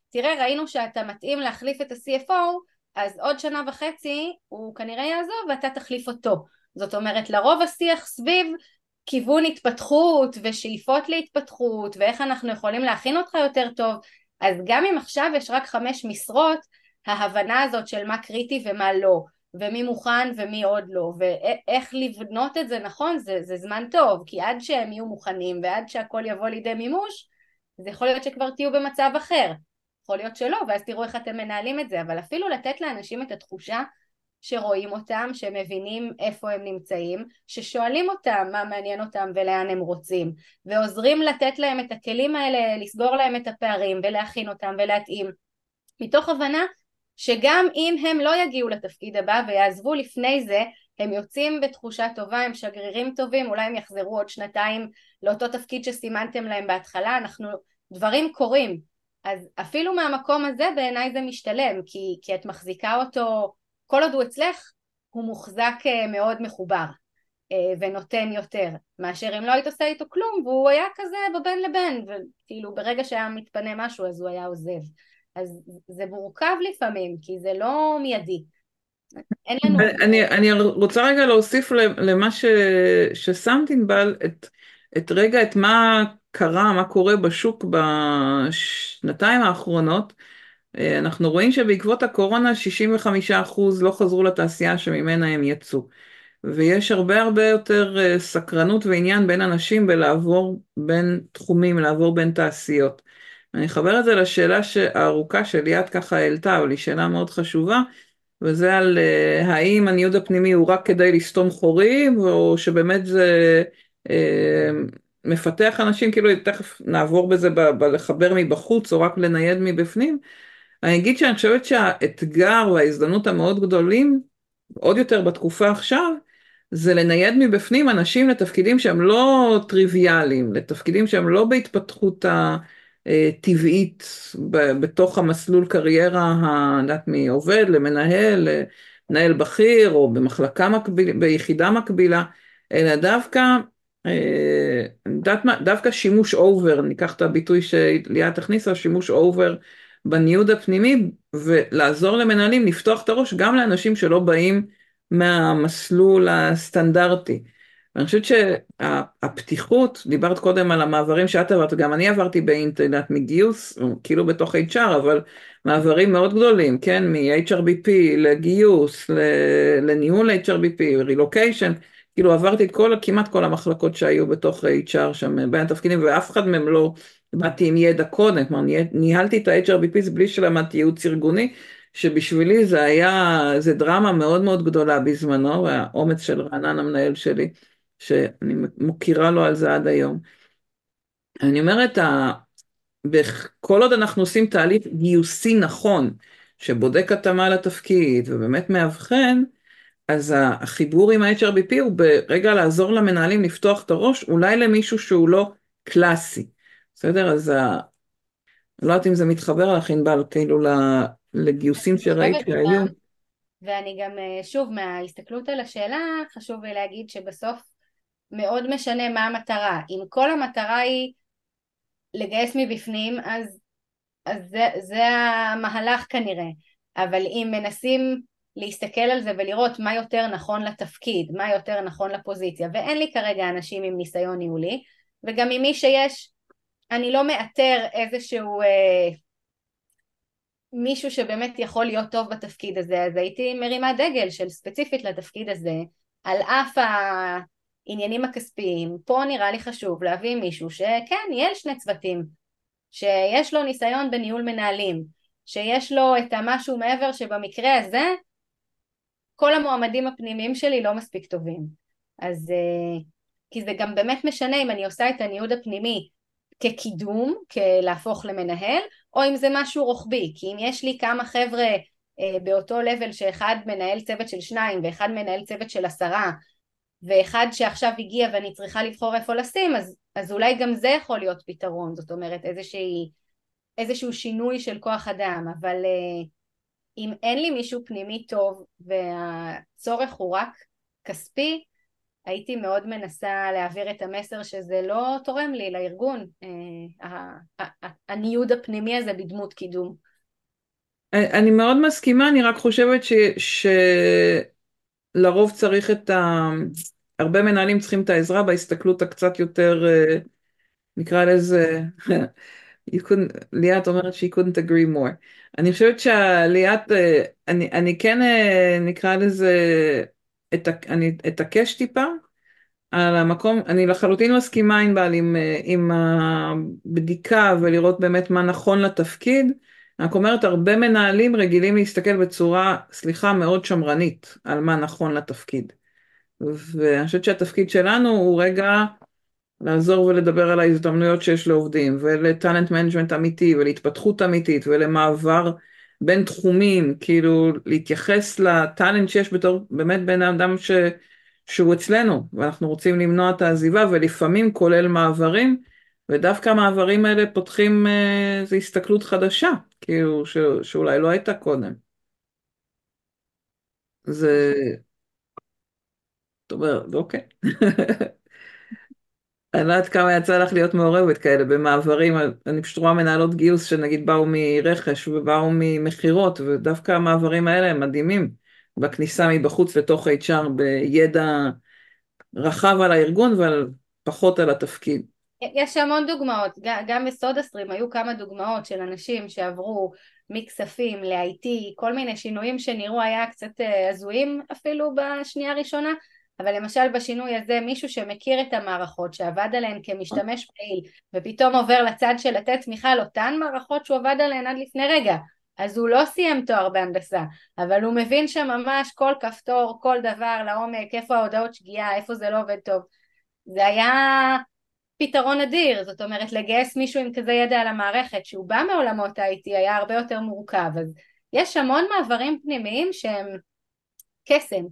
תראה ראינו שאתה מתאים להחליף את ה-CFO אז עוד שנה וחצי הוא כנראה יעזוב ואתה תחליף אותו. זאת אומרת, לרוב השיח סביב כיוון התפתחות ושאיפות להתפתחות ואיך אנחנו יכולים להכין אותך יותר טוב, אז גם אם עכשיו יש רק חמש משרות, ההבנה הזאת של מה קריטי ומה לא, ומי מוכן ומי עוד לא, ואיך לבנות את זה נכון זה, זה זמן טוב, כי עד שהם יהיו מוכנים ועד שהכל יבוא לידי מימוש, זה יכול להיות שכבר תהיו במצב אחר, יכול להיות שלא, ואז תראו איך אתם מנהלים את זה, אבל אפילו לתת לאנשים את התחושה שרואים אותם, שמבינים איפה הם נמצאים, ששואלים אותם מה מעניין אותם ולאן הם רוצים, ועוזרים לתת להם את הכלים האלה, לסגור להם את הפערים ולהכין אותם ולהתאים, מתוך הבנה שגם אם הם לא יגיעו לתפקיד הבא ויעזבו לפני זה, הם יוצאים בתחושה טובה, הם שגרירים טובים, אולי הם יחזרו עוד שנתיים לאותו תפקיד שסימנתם להם בהתחלה, אנחנו, דברים קורים. אז אפילו מהמקום הזה בעיניי זה משתלם, כי, כי את מחזיקה אותו, כל עוד הוא אצלך, הוא מוחזק אה, מאוד מחובר אה, ונותן יותר, מאשר אם לא היית עושה איתו כלום והוא היה כזה בבין לבין, וכאילו ברגע שהיה מתפנה משהו אז הוא היה עוזב. אז זה מורכב לפעמים, כי זה לא מיידי. אין לנו... אני, אני רוצה רגע להוסיף למה ש, ששמת ענבל, את, את רגע, את מה קרה, מה קורה בשוק בשנתיים האחרונות. אה, אנחנו רואים שבעקבות הקורונה 65% לא חזרו לתעשייה שממנה הם יצאו. ויש הרבה הרבה יותר אה, סקרנות ועניין בין אנשים בלעבור בין תחומים, לעבור בין תעשיות. אני אחבר את זה לשאלה הארוכה שליאת ככה העלתה, אבל היא שאלה מאוד חשובה, וזה על uh, האם הניוד הפנימי הוא רק כדי לסתום חורים, או שבאמת זה uh, מפתח אנשים, כאילו תכף נעבור בזה ב- ב- לחבר מבחוץ, או רק לנייד מבפנים. אני אגיד שאני חושבת שהאתגר וההזדמנות המאוד גדולים, עוד יותר בתקופה עכשיו, זה לנייד מבפנים אנשים לתפקידים שהם לא טריוויאליים, לתפקידים שהם לא בהתפתחות ה... אה, טבעית בתוך המסלול קריירה, יודעת מי עובד, למנהל, למנהל בכיר או במחלקה מקבילה, ביחידה מקבילה, אלא דווקא, אה, יודעת דווקא שימוש over, ניקח את הביטוי שליאת הכניסה, שימוש over בניוד הפנימי ולעזור למנהלים לפתוח את הראש גם לאנשים שלא באים מהמסלול הסטנדרטי. אני חושבת שהפתיחות, דיברת קודם על המעברים שאת עברת, גם אני עברתי ב internal מגיוס, כאילו בתוך HR, אבל מעברים מאוד גדולים, כן, מ-HRBP לגיוס, לניהול HRBP, רילוקיישן, כאילו עברתי את כל, כמעט כל המחלקות שהיו בתוך HR שם בין התפקידים, ואף אחד מהם לא באתי עם ידע קודם, כלומר ניהלתי את ה-HRBP בלי שלמדתי ייעוץ ארגוני, שבשבילי זה היה, זה דרמה מאוד מאוד גדולה בזמנו, והאומץ של רענן המנהל שלי. שאני מוקירה לו על זה עד היום. אני אומרת, כל עוד אנחנו עושים תהליך גיוסי נכון, שבודק התאמה לתפקיד ובאמת מאבחן, אז החיבור עם ה-HRBP הוא ברגע לעזור למנהלים לפתוח את הראש, אולי למישהו שהוא לא קלאסי. בסדר? אז ה... לא יודעת אם זה מתחבר לך, ענבל, כאילו לגיוסים שראית שהיו. ואני גם, אה, שוב, מההסתכלות על השאלה, חשוב לי להגיד שבסוף מאוד משנה מה המטרה. אם כל המטרה היא לגייס מבפנים, אז, אז זה, זה המהלך כנראה. אבל אם מנסים להסתכל על זה ולראות מה יותר נכון לתפקיד, מה יותר נכון לפוזיציה, ואין לי כרגע אנשים עם ניסיון ניהולי, וגם עם מי שיש, אני לא מאתר איזשהו אה, מישהו שבאמת יכול להיות טוב בתפקיד הזה, אז הייתי מרימה דגל של ספציפית לתפקיד הזה, על אף ה... העניינים הכספיים, פה נראה לי חשוב להביא מישהו שכן, ניהל שני צוותים, שיש לו ניסיון בניהול מנהלים, שיש לו את המשהו מעבר שבמקרה הזה כל המועמדים הפנימיים שלי לא מספיק טובים. אז אה, כי זה גם באמת משנה אם אני עושה את הניוד הפנימי כקידום, כלהפוך למנהל, או אם זה משהו רוחבי, כי אם יש לי כמה חבר'ה אה, באותו לבל שאחד מנהל צוות של שניים ואחד מנהל צוות של עשרה ואחד שעכשיו הגיע ואני צריכה לבחור איפה לשים, אז, אז אולי גם זה יכול להיות פתרון, זאת אומרת איזושהי, איזשהו שינוי של כוח אדם, אבל uh, אם אין לי מישהו פנימי טוב והצורך הוא רק כספי, הייתי מאוד מנסה להעביר את המסר שזה לא תורם לי לארגון, uh, הניוד הפנימי הזה בדמות קידום. אני מאוד מסכימה, אני רק חושבת ש... שלרוב צריך את ה... הרבה מנהלים צריכים את העזרה בהסתכלות הקצת יותר, אה, נקרא לזה, ליאת אומרת שהיא couldn't agree more. אני חושבת שליאת, אה, אני, אני כן אה, נקרא לזה, את, אני אתעקש טיפה על המקום, אני לחלוטין מסכימה עם בעל עם, עם הבדיקה ולראות באמת מה נכון לתפקיד. רק אומרת, הרבה מנהלים רגילים להסתכל בצורה, סליחה, מאוד שמרנית על מה נכון לתפקיד. ואני חושבת שהתפקיד שלנו הוא רגע לעזור ולדבר על ההזדמנויות שיש לעובדים, ול talent management אמיתי, ולהתפתחות אמיתית, ולמעבר בין תחומים, כאילו להתייחס ל talent שיש בתור באמת בן אדם ש... שהוא אצלנו, ואנחנו רוצים למנוע את העזיבה, ולפעמים כולל מעברים, ודווקא המעברים האלה פותחים איזו אה, הסתכלות חדשה, כאילו ש... שאולי לא הייתה קודם. זה... זאת אומרת, אוקיי. אני לא יודעת כמה יצא לך להיות מעורבת כאלה במעברים, אני פשוט רואה מנהלות גיוס שנגיד באו מרכש ובאו ממכירות, ודווקא המעברים האלה הם מדהימים, בכניסה מבחוץ לתוך HR בידע רחב על הארגון ועל פחות על התפקיד. יש המון דוגמאות, גם בסודה סטרים היו כמה דוגמאות של אנשים שעברו מכספים ל-IT, כל מיני שינויים שנראו היה קצת אה, הזויים אפילו בשנייה הראשונה, אבל למשל בשינוי הזה מישהו שמכיר את המערכות, שעבד עליהן כמשתמש פעיל, ופתאום עובר לצד של לתת תמיכה על אותן מערכות שהוא עבד עליהן עד לפני רגע, אז הוא לא סיים תואר בהנדסה, אבל הוא מבין שם ממש כל כפתור, כל דבר לעומק, איפה ההודעות שגיאה, איפה זה לא עובד טוב. זה היה פתרון אדיר, זאת אומרת לגייס מישהו עם כזה ידע על המערכת שהוא בא מעולמות ה-IT היה הרבה יותר מורכב, אז יש המון מעברים פנימיים שהם קסם,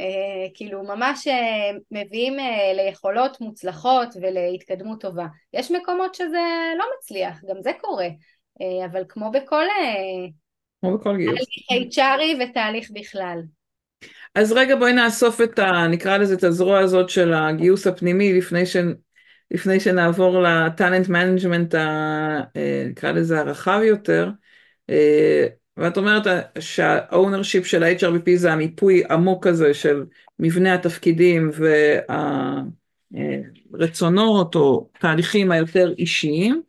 אה, כאילו ממש אה, מביאים אה, ליכולות מוצלחות ולהתקדמות טובה. יש מקומות שזה לא מצליח, גם זה קורה, אה, אבל כמו בכל... אה, כמו בכל גיוס. תהליך HRי ותהליך בכלל. אז רגע בואי נאסוף את ה... נקרא לזה את הזרוע הזאת של הגיוס הפנימי לפני ש... לפני שנעבור ל talent management, אה, נקרא לזה הרחב יותר, אה, ואת אומרת שה ownership של ה-HRBP זה המיפוי עמוק הזה של מבנה התפקידים והרצונות או תהליכים היותר אישיים.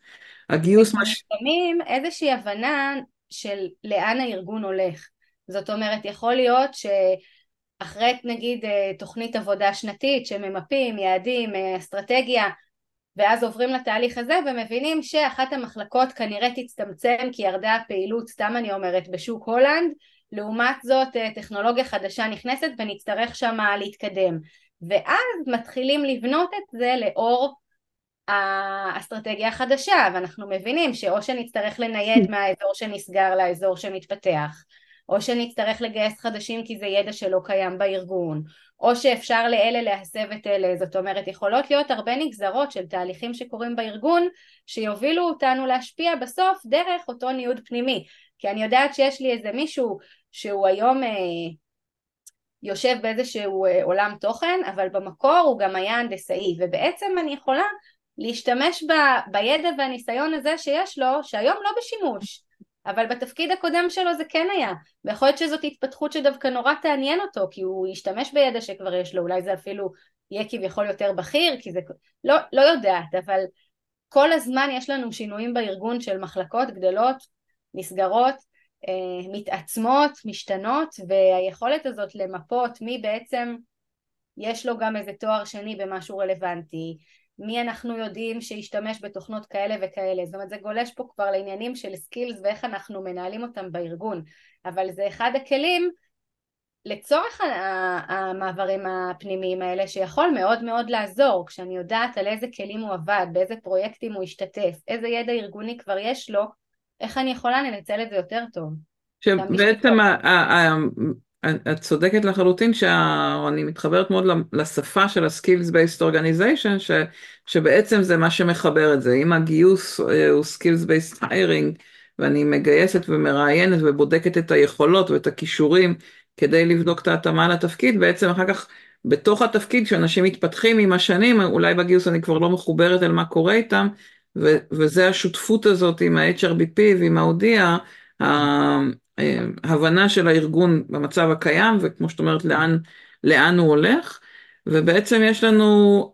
הגיוס... שמים איזושהי הבנה של לאן הארגון הולך. זאת אומרת, יכול להיות שאחרי נגיד אה, תוכנית עבודה שנתית שממפים יעדים, אסטרטגיה, ואז עוברים לתהליך הזה ומבינים שאחת המחלקות כנראה תצטמצם כי ירדה הפעילות, סתם אני אומרת, בשוק הולנד, לעומת זאת אה, טכנולוגיה חדשה נכנסת ונצטרך שמה להתקדם. ואז מתחילים לבנות את זה לאור האסטרטגיה החדשה, ואנחנו מבינים שאו שנצטרך לנייד מהאזור שנסגר לאזור שמתפתח, או שנצטרך לגייס חדשים כי זה ידע שלא קיים בארגון, או שאפשר לאלה להסב את אלה, זאת אומרת יכולות להיות הרבה נגזרות של תהליכים שקורים בארגון שיובילו אותנו להשפיע בסוף דרך אותו ניוד פנימי, כי אני יודעת שיש לי איזה מישהו שהוא היום אה, יושב באיזשהו אה, עולם תוכן, אבל במקור הוא גם היה הנדסאי, ובעצם אני יכולה להשתמש ב, בידע והניסיון הזה שיש לו, שהיום לא בשימוש, אבל בתפקיד הקודם שלו זה כן היה, ויכול להיות שזאת התפתחות שדווקא נורא תעניין אותו, כי הוא ישתמש בידע שכבר יש לו, אולי זה אפילו יהיה כביכול יותר בכיר, כי זה... לא, לא יודעת, אבל כל הזמן יש לנו שינויים בארגון של מחלקות גדלות, נסגרות, אה, מתעצמות, משתנות, והיכולת הזאת למפות מי בעצם יש לו גם איזה תואר שני במשהו רלוונטי, מי אנחנו יודעים שישתמש בתוכנות כאלה וכאלה, זאת אומרת זה גולש פה כבר לעניינים של סקילס ואיך אנחנו מנהלים אותם בארגון, אבל זה אחד הכלים לצורך המעברים הפנימיים האלה שיכול מאוד מאוד לעזור. כשאני יודעת על איזה כלים הוא עבד, באיזה פרויקטים הוא השתתף, איזה ידע ארגוני כבר יש לו, איך אני יכולה לנצל את זה יותר טוב. שבעצם את צודקת לחלוטין שאני מתחברת מאוד לשפה של ה-Skills Based Organization ש, שבעצם זה מה שמחבר את זה. אם הגיוס אה, הוא Skills Based Hiring ואני מגייסת ומראיינת ובודקת את היכולות ואת הכישורים כדי לבדוק את ההתאמה לתפקיד בעצם אחר כך בתוך התפקיד שאנשים מתפתחים עם השנים אולי בגיוס אני כבר לא מחוברת אל מה קורה איתם ו- וזה השותפות הזאת עם ה-HRBP ועם ההודיע הבנה של הארגון במצב הקיים, וכמו שאת אומרת, לאן, לאן הוא הולך, ובעצם יש לנו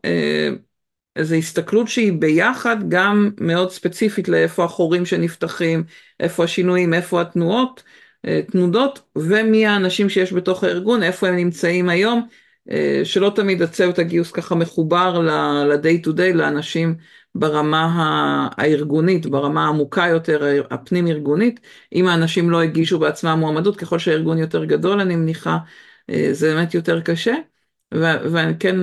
איזו הסתכלות שהיא ביחד גם מאוד ספציפית לאיפה החורים שנפתחים, איפה השינויים, איפה התנועות, תנודות, ומי האנשים שיש בתוך הארגון, איפה הם נמצאים היום, שלא תמיד הצוות הגיוס ככה מחובר ל-day to day, לאנשים ברמה הארגונית, ברמה העמוקה יותר, הפנים ארגונית, אם האנשים לא הגישו בעצמם מועמדות, ככל שהארגון יותר גדול אני מניחה, זה באמת יותר קשה. וכן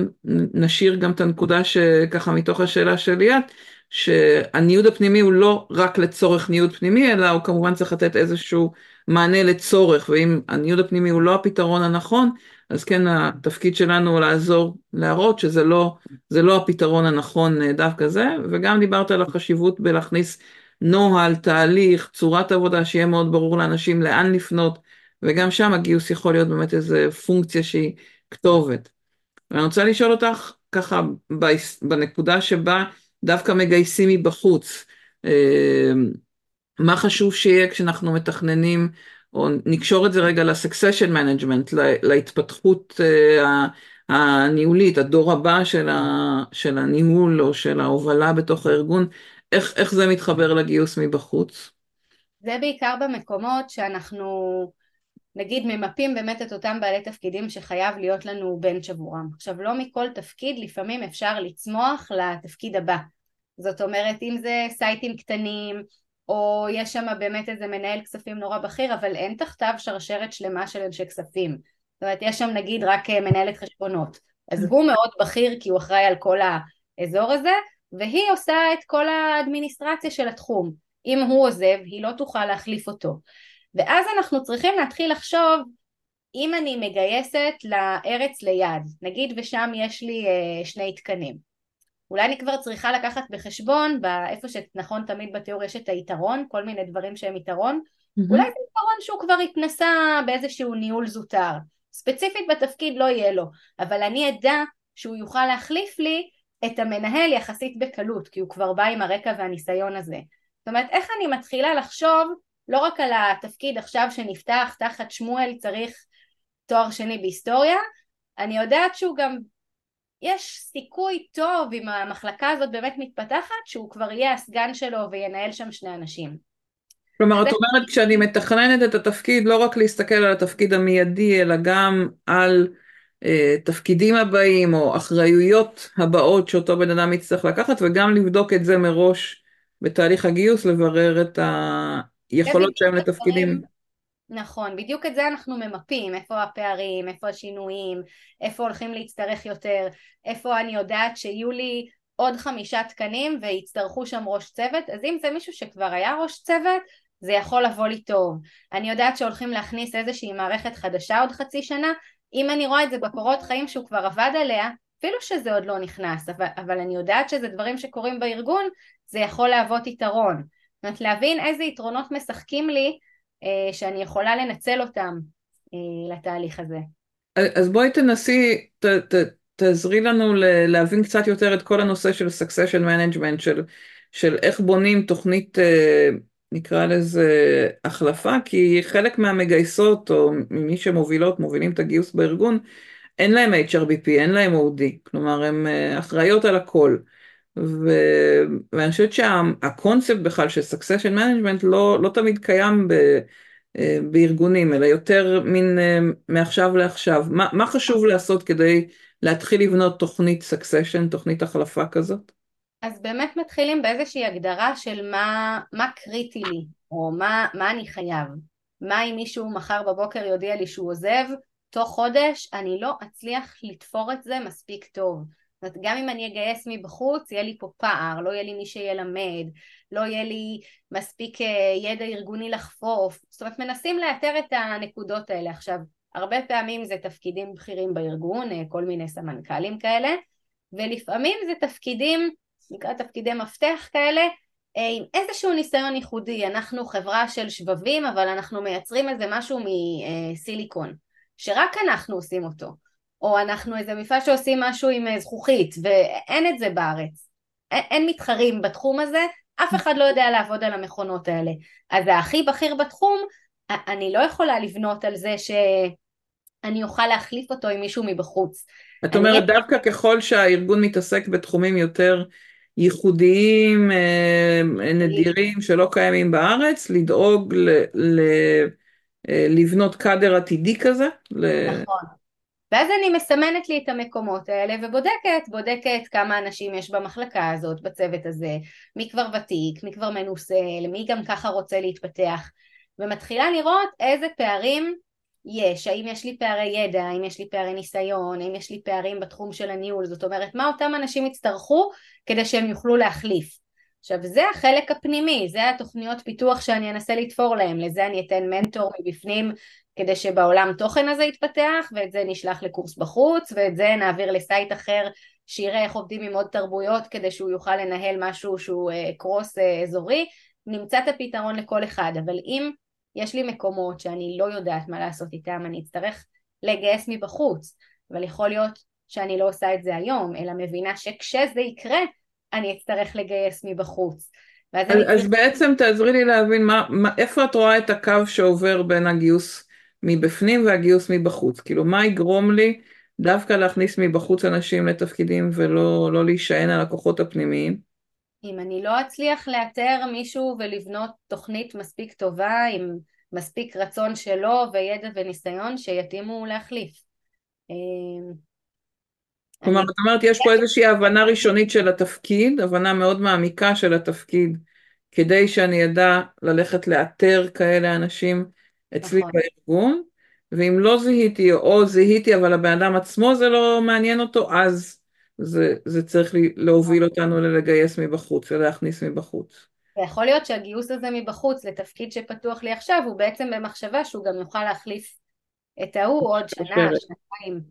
נשאיר גם את הנקודה שככה מתוך השאלה של ליאת, שהניוד הפנימי הוא לא רק לצורך ניוד פנימי, אלא הוא כמובן צריך לתת איזשהו מענה לצורך, ואם הניוד הפנימי הוא לא הפתרון הנכון, אז כן התפקיד שלנו הוא לעזור, להראות שזה לא, לא הפתרון הנכון דווקא זה, וגם דיברת על החשיבות בלהכניס נוהל, תהליך, צורת עבודה, שיהיה מאוד ברור לאנשים לאן לפנות, וגם שם הגיוס יכול להיות באמת איזו פונקציה שהיא כתובת. ואני רוצה לשאול אותך ככה בנקודה שבה דווקא מגייסים מבחוץ, אה, מה חשוב שיהיה כשאנחנו מתכננים, או נקשור את זה רגע ל-succession management, להתפתחות אה, הניהולית, הדור הבא של, ה, של הניהול או של ההובלה בתוך הארגון, איך, איך זה מתחבר לגיוס מבחוץ? זה בעיקר במקומות שאנחנו נגיד ממפים באמת את אותם בעלי תפקידים שחייב להיות לנו בנץ' עבורם. עכשיו לא מכל תפקיד לפעמים אפשר לצמוח לתפקיד הבא. זאת אומרת אם זה סייטים קטנים או יש שם באמת איזה מנהל כספים נורא בכיר אבל אין תחתיו שרשרת שלמה של אנשי כספים. זאת אומרת יש שם נגיד רק אה, מנהלת חשבונות. אז הוא מאוד בכיר כי הוא אחראי על כל האזור הזה והיא עושה את כל האדמיניסטרציה של התחום. אם הוא עוזב היא לא תוכל להחליף אותו. ואז אנחנו צריכים להתחיל לחשוב אם אני מגייסת לארץ ליד, נגיד ושם יש לי אה, שני תקנים, אולי אני כבר צריכה לקחת בחשבון, באיפה שנכון תמיד בתיאור יש את היתרון, כל מיני דברים שהם יתרון, mm-hmm. אולי זה יתרון שהוא כבר התנסה באיזשהו ניהול זוטר, ספציפית בתפקיד לא יהיה לו, אבל אני אדע שהוא יוכל להחליף לי את המנהל יחסית בקלות, כי הוא כבר בא עם הרקע והניסיון הזה. זאת אומרת, איך אני מתחילה לחשוב לא רק על התפקיד עכשיו שנפתח תחת שמואל צריך תואר שני בהיסטוריה, אני יודעת שהוא גם, יש סיכוי טוב אם המחלקה הזאת באמת מתפתחת שהוא כבר יהיה הסגן שלו וינהל שם שני אנשים. כלומר, את אומרת כשאני מתכננת את התפקיד, לא רק להסתכל על התפקיד המיידי, אלא גם על אה, תפקידים הבאים או אחריויות הבאות שאותו בן אדם יצטרך לקחת, וגם לבדוק את זה מראש בתהליך הגיוס, לברר את, ה, יכולות שהם לתפקידים. נכון, בדיוק את זה אנחנו ממפים, איפה הפערים, איפה השינויים, איפה הולכים להצטרך יותר, איפה אני יודעת שיהיו לי עוד חמישה תקנים ויצטרכו שם ראש צוות, אז אם זה מישהו שכבר היה ראש צוות, זה יכול לבוא לי טוב. אני יודעת שהולכים להכניס איזושהי מערכת חדשה עוד חצי שנה, אם אני רואה את זה בקורות חיים שהוא כבר עבד עליה, אפילו שזה עוד לא נכנס, אבל, אבל אני יודעת שזה דברים שקורים בארגון, זה יכול להוות יתרון. זאת אומרת להבין איזה יתרונות משחקים לי שאני יכולה לנצל אותם אה, לתהליך הזה. אז בואי תנסי, ת, ת, תעזרי לנו להבין קצת יותר את כל הנושא של succession management, של, של איך בונים תוכנית, אה, נקרא לזה החלפה, כי חלק מהמגייסות או ממי שמובילות, מובילים את הגיוס בארגון, אין להם HRBP, אין להם OD, כלומר הן אה, אחראיות על הכל. ו... ואני חושבת שהקונספט בכלל של succession management לא, לא תמיד קיים ב... אה, בארגונים, אלא יותר מין אה, מעכשיו לעכשיו. מה, מה חשוב לעשות כדי להתחיל לבנות תוכנית succession, תוכנית החלפה כזאת? אז באמת מתחילים באיזושהי הגדרה של מה, מה קריטי לי, או מה, מה אני חייב. מה אם מישהו מחר בבוקר יודיע לי שהוא עוזב, תוך חודש אני לא אצליח לתפור את זה מספיק טוב. זאת אומרת, גם אם אני אגייס מבחוץ, יהיה לי פה פער, לא יהיה לי מי שילמד, לא יהיה לי מספיק אה, ידע ארגוני לחפוף. זאת אומרת, מנסים לאתר את הנקודות האלה. עכשיו, הרבה פעמים זה תפקידים בכירים בארגון, אה, כל מיני סמנכ"לים כאלה, ולפעמים זה תפקידים, נקרא תפקידי מפתח כאלה, אה, עם איזשהו ניסיון ייחודי. אנחנו חברה של שבבים, אבל אנחנו מייצרים איזה משהו מסיליקון, שרק אנחנו עושים אותו. או אנחנו איזה מפעל שעושים משהו עם אה, זכוכית ואין את זה בארץ אין, אין מתחרים בתחום הזה אף אחד לא יודע לעבוד על המכונות האלה אז הכי בכיר בתחום אני לא יכולה לבנות על זה שאני אוכל להחליף אותו עם מישהו מבחוץ. את אומרת אני... דווקא ככל שהארגון מתעסק בתחומים יותר ייחודיים, אה, נדירים, שלא קיימים בארץ, לדאוג ל... ל... אה, לבנות קאדר עתידי כזה. נכון. ואז אני מסמנת לי את המקומות האלה ובודקת, בודקת כמה אנשים יש במחלקה הזאת, בצוות הזה, מי כבר ותיק, מי כבר מנוסה, למי גם ככה רוצה להתפתח, ומתחילה לראות איזה פערים יש, האם יש לי פערי ידע, האם יש לי פערי ניסיון, האם יש לי פערים בתחום של הניהול, זאת אומרת מה אותם אנשים יצטרכו כדי שהם יוכלו להחליף. עכשיו זה החלק הפנימי, זה התוכניות פיתוח שאני אנסה לתפור להם, לזה אני אתן מנטור מבפנים כדי שבעולם תוכן הזה יתפתח ואת זה נשלח לקורס בחוץ ואת זה נעביר לסייט אחר שיראה איך עובדים עם עוד תרבויות כדי שהוא יוכל לנהל משהו שהוא קרוס אה, אה, אזורי, נמצא את הפתרון לכל אחד, אבל אם יש לי מקומות שאני לא יודעת מה לעשות איתם, אני אצטרך לגייס מבחוץ, אבל יכול להיות שאני לא עושה את זה היום, אלא מבינה שכשזה יקרה אני אצטרך לגייס מבחוץ. אז, אז צריך... בעצם תעזרי לי להבין מה, מה, איפה את רואה את הקו שעובר בין הגיוס מבפנים והגיוס מבחוץ, כאילו מה יגרום לי דווקא להכניס מבחוץ אנשים לתפקידים ולא לא להישען על הכוחות הפנימיים? אם אני לא אצליח לאתר מישהו ולבנות תוכנית מספיק טובה עם מספיק רצון שלו וידע וניסיון שיתאימו להחליף. אמ, כלומר, את אומרת, יש פה איזושהי הבנה ראשונית של התפקיד, הבנה מאוד מעמיקה של התפקיד, כדי שאני אדע ללכת לאתר כאלה אנשים אצלי נכון. בארגון, ואם לא זיהיתי, או זיהיתי אבל הבן אדם עצמו זה לא מעניין אותו, אז זה, זה צריך להוביל אותנו ללגייס מבחוץ ולהכניס מבחוץ. ויכול להיות שהגיוס הזה מבחוץ לתפקיד שפתוח לי עכשיו הוא בעצם במחשבה שהוא גם יוכל להחליף את ההוא עוד שנה, שנתיים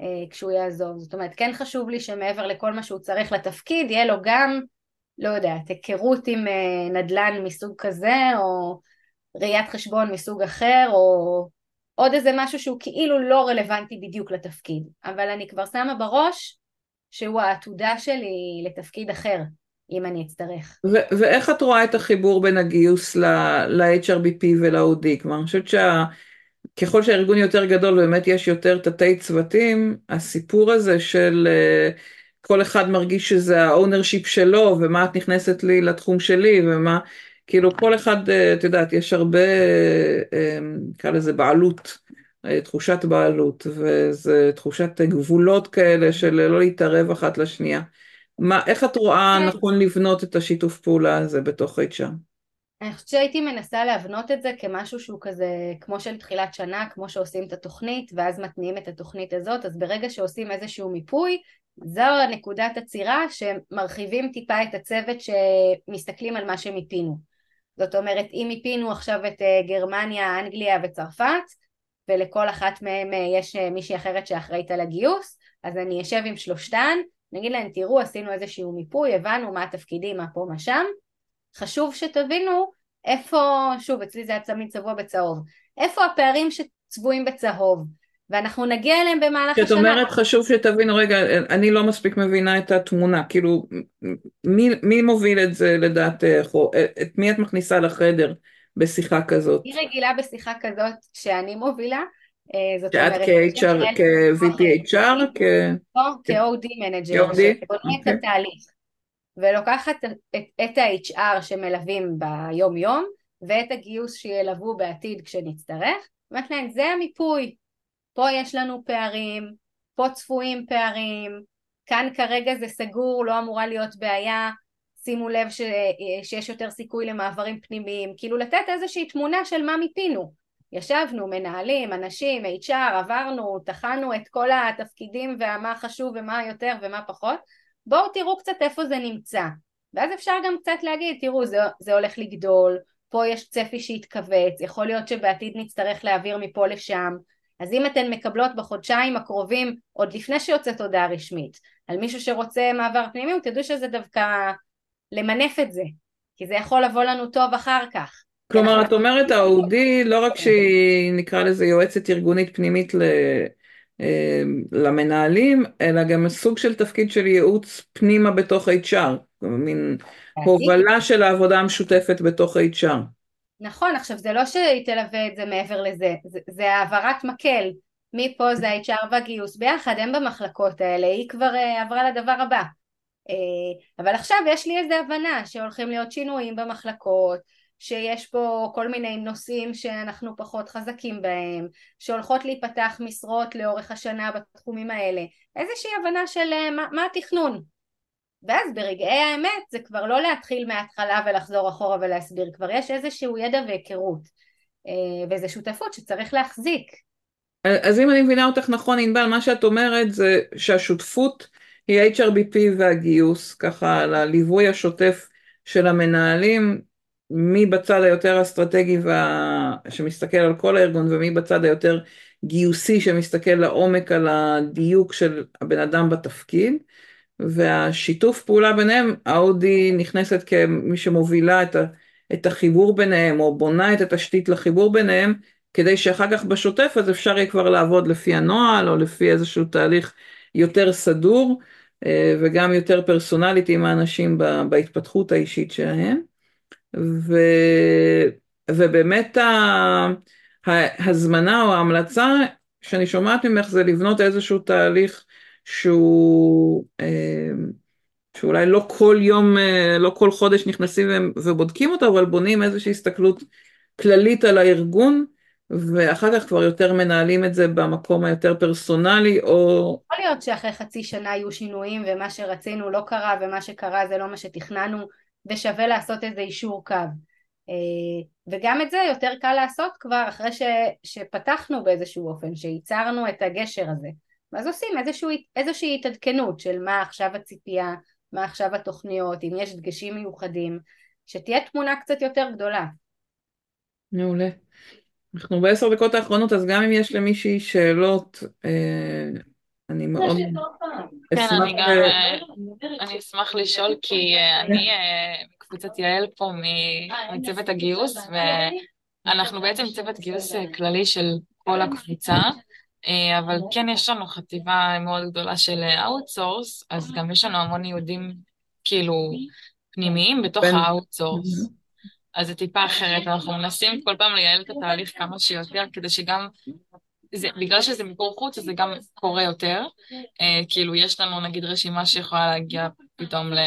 אה, כשהוא יעזוב. זאת אומרת, כן חשוב לי שמעבר לכל מה שהוא צריך לתפקיד, יהיה לו גם, לא יודעת, היכרות עם אה, נדל"ן מסוג כזה, או ראיית חשבון מסוג אחר, או עוד איזה משהו שהוא כאילו לא רלוונטי בדיוק לתפקיד. אבל אני כבר שמה בראש שהוא העתודה שלי לתפקיד אחר, אם אני אצטרך. ו- ואיך את רואה את החיבור בין הגיוס ל-HRBP ול-OD? כלומר, אני חושבת שככל שהארגון יותר גדול באמת יש יותר תתי צוותים, הסיפור הזה של אה, כל אחד מרגיש שזה ה ownership שלו, ומה את נכנסת לי לתחום שלי, ומה, כאילו כל אחד, uh, את יודעת, יש הרבה, אה, נקרא לזה בעלות. תחושת בעלות, וזה תחושת גבולות כאלה של לא להתערב אחת לשנייה. מה, איך את רואה כן. נכון לבנות את השיתוף פעולה הזה בתוך HR? אני חושבת שהייתי מנסה להבנות את זה כמשהו שהוא כזה כמו של תחילת שנה, כמו שעושים את התוכנית ואז מתניעים את התוכנית הזאת, אז ברגע שעושים איזשהו מיפוי, זו נקודת עצירה שמרחיבים טיפה את הצוות שמסתכלים על מה שמיפינו. זאת אומרת, אם מיפינו עכשיו את אה, גרמניה, אנגליה וצרפת, ולכל אחת מהן אה, יש אה, מישהי אחרת שאחראית על הגיוס, אז אני אשב עם שלושתן, נגיד להן תראו עשינו איזשהו מיפוי, הבנו מה התפקידים, מה פה, מה שם, חשוב שתבינו איפה, שוב אצלי זה היה תמיד צבוע בצהוב, איפה הפערים שצבועים בצהוב, ואנחנו נגיע אליהם במהלך השנה. זאת אומרת חשוב שתבינו, רגע, אני לא מספיק מבינה את התמונה, כאילו מי, מי מוביל את זה לדעתך, או את מי את מכניסה לחדר בשיחה כזאת? אני רגילה בשיחה כזאת שאני מובילה, אה, זאת אומרת... שאת כ-VP HR? כ-OD manager, שבונה את התהליך, ולוקחת את ה-HR שמלווים ביום יום, ואת הגיוס שילוו בעתיד כשנצטרך, ואומרת להם זה המיפוי, פה יש לנו פערים, פה צפויים פערים, כאן כרגע זה סגור, לא אמורה להיות בעיה, שימו לב ש, שיש יותר סיכוי למעברים פנימיים, כאילו לתת איזושהי תמונה של מה מיפינו. ישבנו, מנהלים, אנשים, HR, עברנו, טחנו את כל התפקידים ומה חשוב ומה יותר ומה פחות, בואו תראו קצת איפה זה נמצא. ואז אפשר גם קצת להגיד, תראו, זה, זה הולך לגדול, פה יש צפי שיתכווץ, יכול להיות שבעתיד נצטרך להעביר מפה לשם. אז אם אתן מקבלות בחודשיים הקרובים, עוד לפני שיוצאת הודעה רשמית, על מישהו שרוצה מעבר פנימי, תדעו שזה דווקא למנף את זה, כי זה יכול לבוא לנו טוב אחר כך. כלומר, את אומרת האודי, לא רק שהיא נקרא לזה יועצת ארגונית פנימית ל... אה, למנהלים, אלא גם סוג של תפקיד של ייעוץ פנימה בתוך HR, מין הובלה של העבודה המשותפת בתוך HR. נכון, עכשיו זה לא שהיא תלווה את זה מעבר לזה, זה, זה העברת מקל, מפה זה ה-HR והגיוס ביחד, הם במחלקות האלה, היא כבר uh, עברה לדבר הבא. Uh, אבל עכשיו יש לי איזו הבנה שהולכים להיות שינויים במחלקות, שיש פה כל מיני נושאים שאנחנו פחות חזקים בהם, שהולכות להיפתח משרות לאורך השנה בתחומים האלה, איזושהי הבנה של uh, מה, מה התכנון. ואז ברגעי האמת זה כבר לא להתחיל מההתחלה ולחזור אחורה ולהסביר, כבר יש איזשהו ידע והיכרות, וזו שותפות שצריך להחזיק. אז אם אני מבינה אותך נכון, ענבל, מה שאת אומרת זה שהשותפות היא HRBP והגיוס, ככה לליווי השוטף של המנהלים, מי בצד היותר אסטרטגי וה... שמסתכל על כל הארגון ומי בצד היותר גיוסי שמסתכל לעומק על הדיוק של הבן אדם בתפקיד, והשיתוף פעולה ביניהם, האודי נכנסת כמי שמובילה את, ה... את החיבור ביניהם או בונה את התשתית לחיבור ביניהם, כדי שאחר כך בשוטף אז אפשר יהיה כבר לעבוד לפי הנוהל או לפי איזשהו תהליך יותר סדור אה, וגם יותר פרסונלית עם האנשים בהתפתחות האישית שלהם. ו... ובאמת ההזמנה או ההמלצה שאני שומעת ממך זה לבנות איזשהו תהליך שהוא, אה, שאולי לא כל יום, אה, לא כל חודש נכנסים ובודקים אותו, אבל בונים איזושהי הסתכלות כללית על הארגון ואחר כך כבר יותר מנהלים את זה במקום היותר פרסונלי או... יכול להיות שאחרי חצי שנה יהיו שינויים ומה שרצינו לא קרה ומה שקרה זה לא מה שתכננו ושווה לעשות איזה אישור קו. אה, וגם את זה יותר קל לעשות כבר אחרי ש, שפתחנו באיזשהו אופן, שייצרנו את הגשר הזה. ואז עושים איזשהו, איזושהי התעדכנות של מה עכשיו הציפייה, מה עכשיו התוכניות, אם יש דגשים מיוחדים, שתהיה תמונה קצת יותר גדולה. מעולה. אנחנו בעשר דקות האחרונות, אז גם אם יש למישהי שאלות, אה, אני מאוד כן, אני גם, אה, אני אשמח לשאול, כי אה, אני מקבוצת יעל פה מצוות הגיוס, ואנחנו בעצם צוות גיוס כללי של כל הקבוצה, אבל כן יש לנו חטיבה מאוד גדולה של outsource, אז גם יש לנו המון ניודים כאילו פנימיים בתוך ה outsource. אז זה טיפה אחרת, אנחנו מנסים כל פעם לייעל את התהליך כמה שיותר, כדי שגם, זה, בגלל שזה מיקור חוץ, אז זה גם קורה יותר. אה, כאילו, יש לנו נגיד רשימה שיכולה להגיע פתאום ל...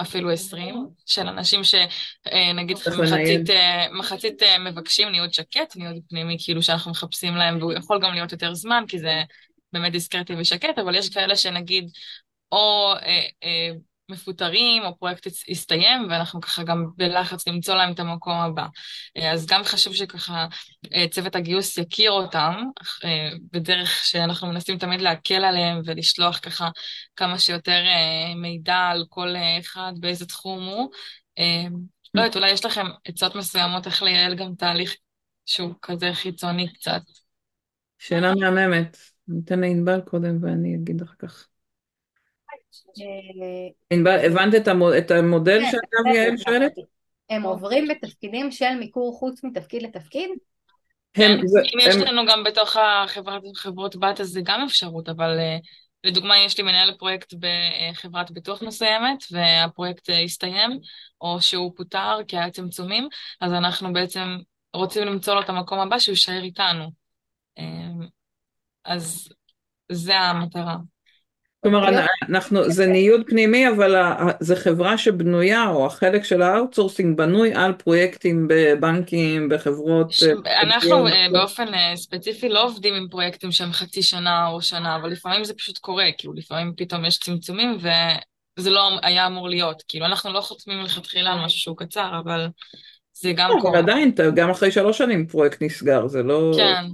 אפילו עשרים, של אנשים שנגיד אה, מחצית, uh, מחצית אה, מבקשים ניוד שקט, ניוד פנימי כאילו שאנחנו מחפשים להם, והוא יכול גם להיות יותר זמן, כי זה באמת דיסקרטי ושקט, אבל יש כאלה שנגיד, או uh, uh, מפוטרים או פרויקט הסתיים ואנחנו ככה גם בלחץ למצוא להם את המקום הבא. אה, אז גם חשוב שככה אה, צוות הגיוס יכיר אותם אה, בדרך שאנחנו מנסים תמיד להקל עליהם ולשלוח ככה כמה שיותר מידע על כל אחד באיזה תחום הוא. לא יודעת, אולי יש לכם עצות מסוימות איך לייעל גם תהליך שהוא כזה חיצוני קצת. שאלה מהממת. ניתן לענבל קודם ואני אגיד אחר כך. הבנת את המודל כן, שעליו יעל שואלת? הם עוברים בתפקידים של מיקור חוץ מתפקיד לתפקיד? כן, אם יש לנו גם בתוך החברות בת אז זה גם אפשרות, אבל אה, לדוגמה יש לי מנהל פרויקט בחברת ביטוח מסוימת והפרויקט אה, הסתיים, או שהוא פוטר כי היה צמצומים, אז אנחנו בעצם רוצים למצוא לו את המקום הבא שהוא יישאר איתנו. אה, אז זה המטרה. כלומר, אנחנו, זה ניוד פנימי, אבל זה חברה שבנויה, או החלק של ה outsourcing בנוי על פרויקטים בבנקים, בחברות... אה, אנחנו אה, באופן אה, ספציפי לא עובדים עם פרויקטים שהם חצי שנה או שנה, אבל לפעמים זה פשוט קורה, כאילו לפעמים פתאום יש צמצומים וזה לא היה אמור להיות, כאילו אנחנו לא חותמים מלכתחילה על משהו שהוא קצר, אבל זה גם קורה. אבל עדיין, גם אחרי שלוש שנים פרויקט נסגר, זה לא... כן.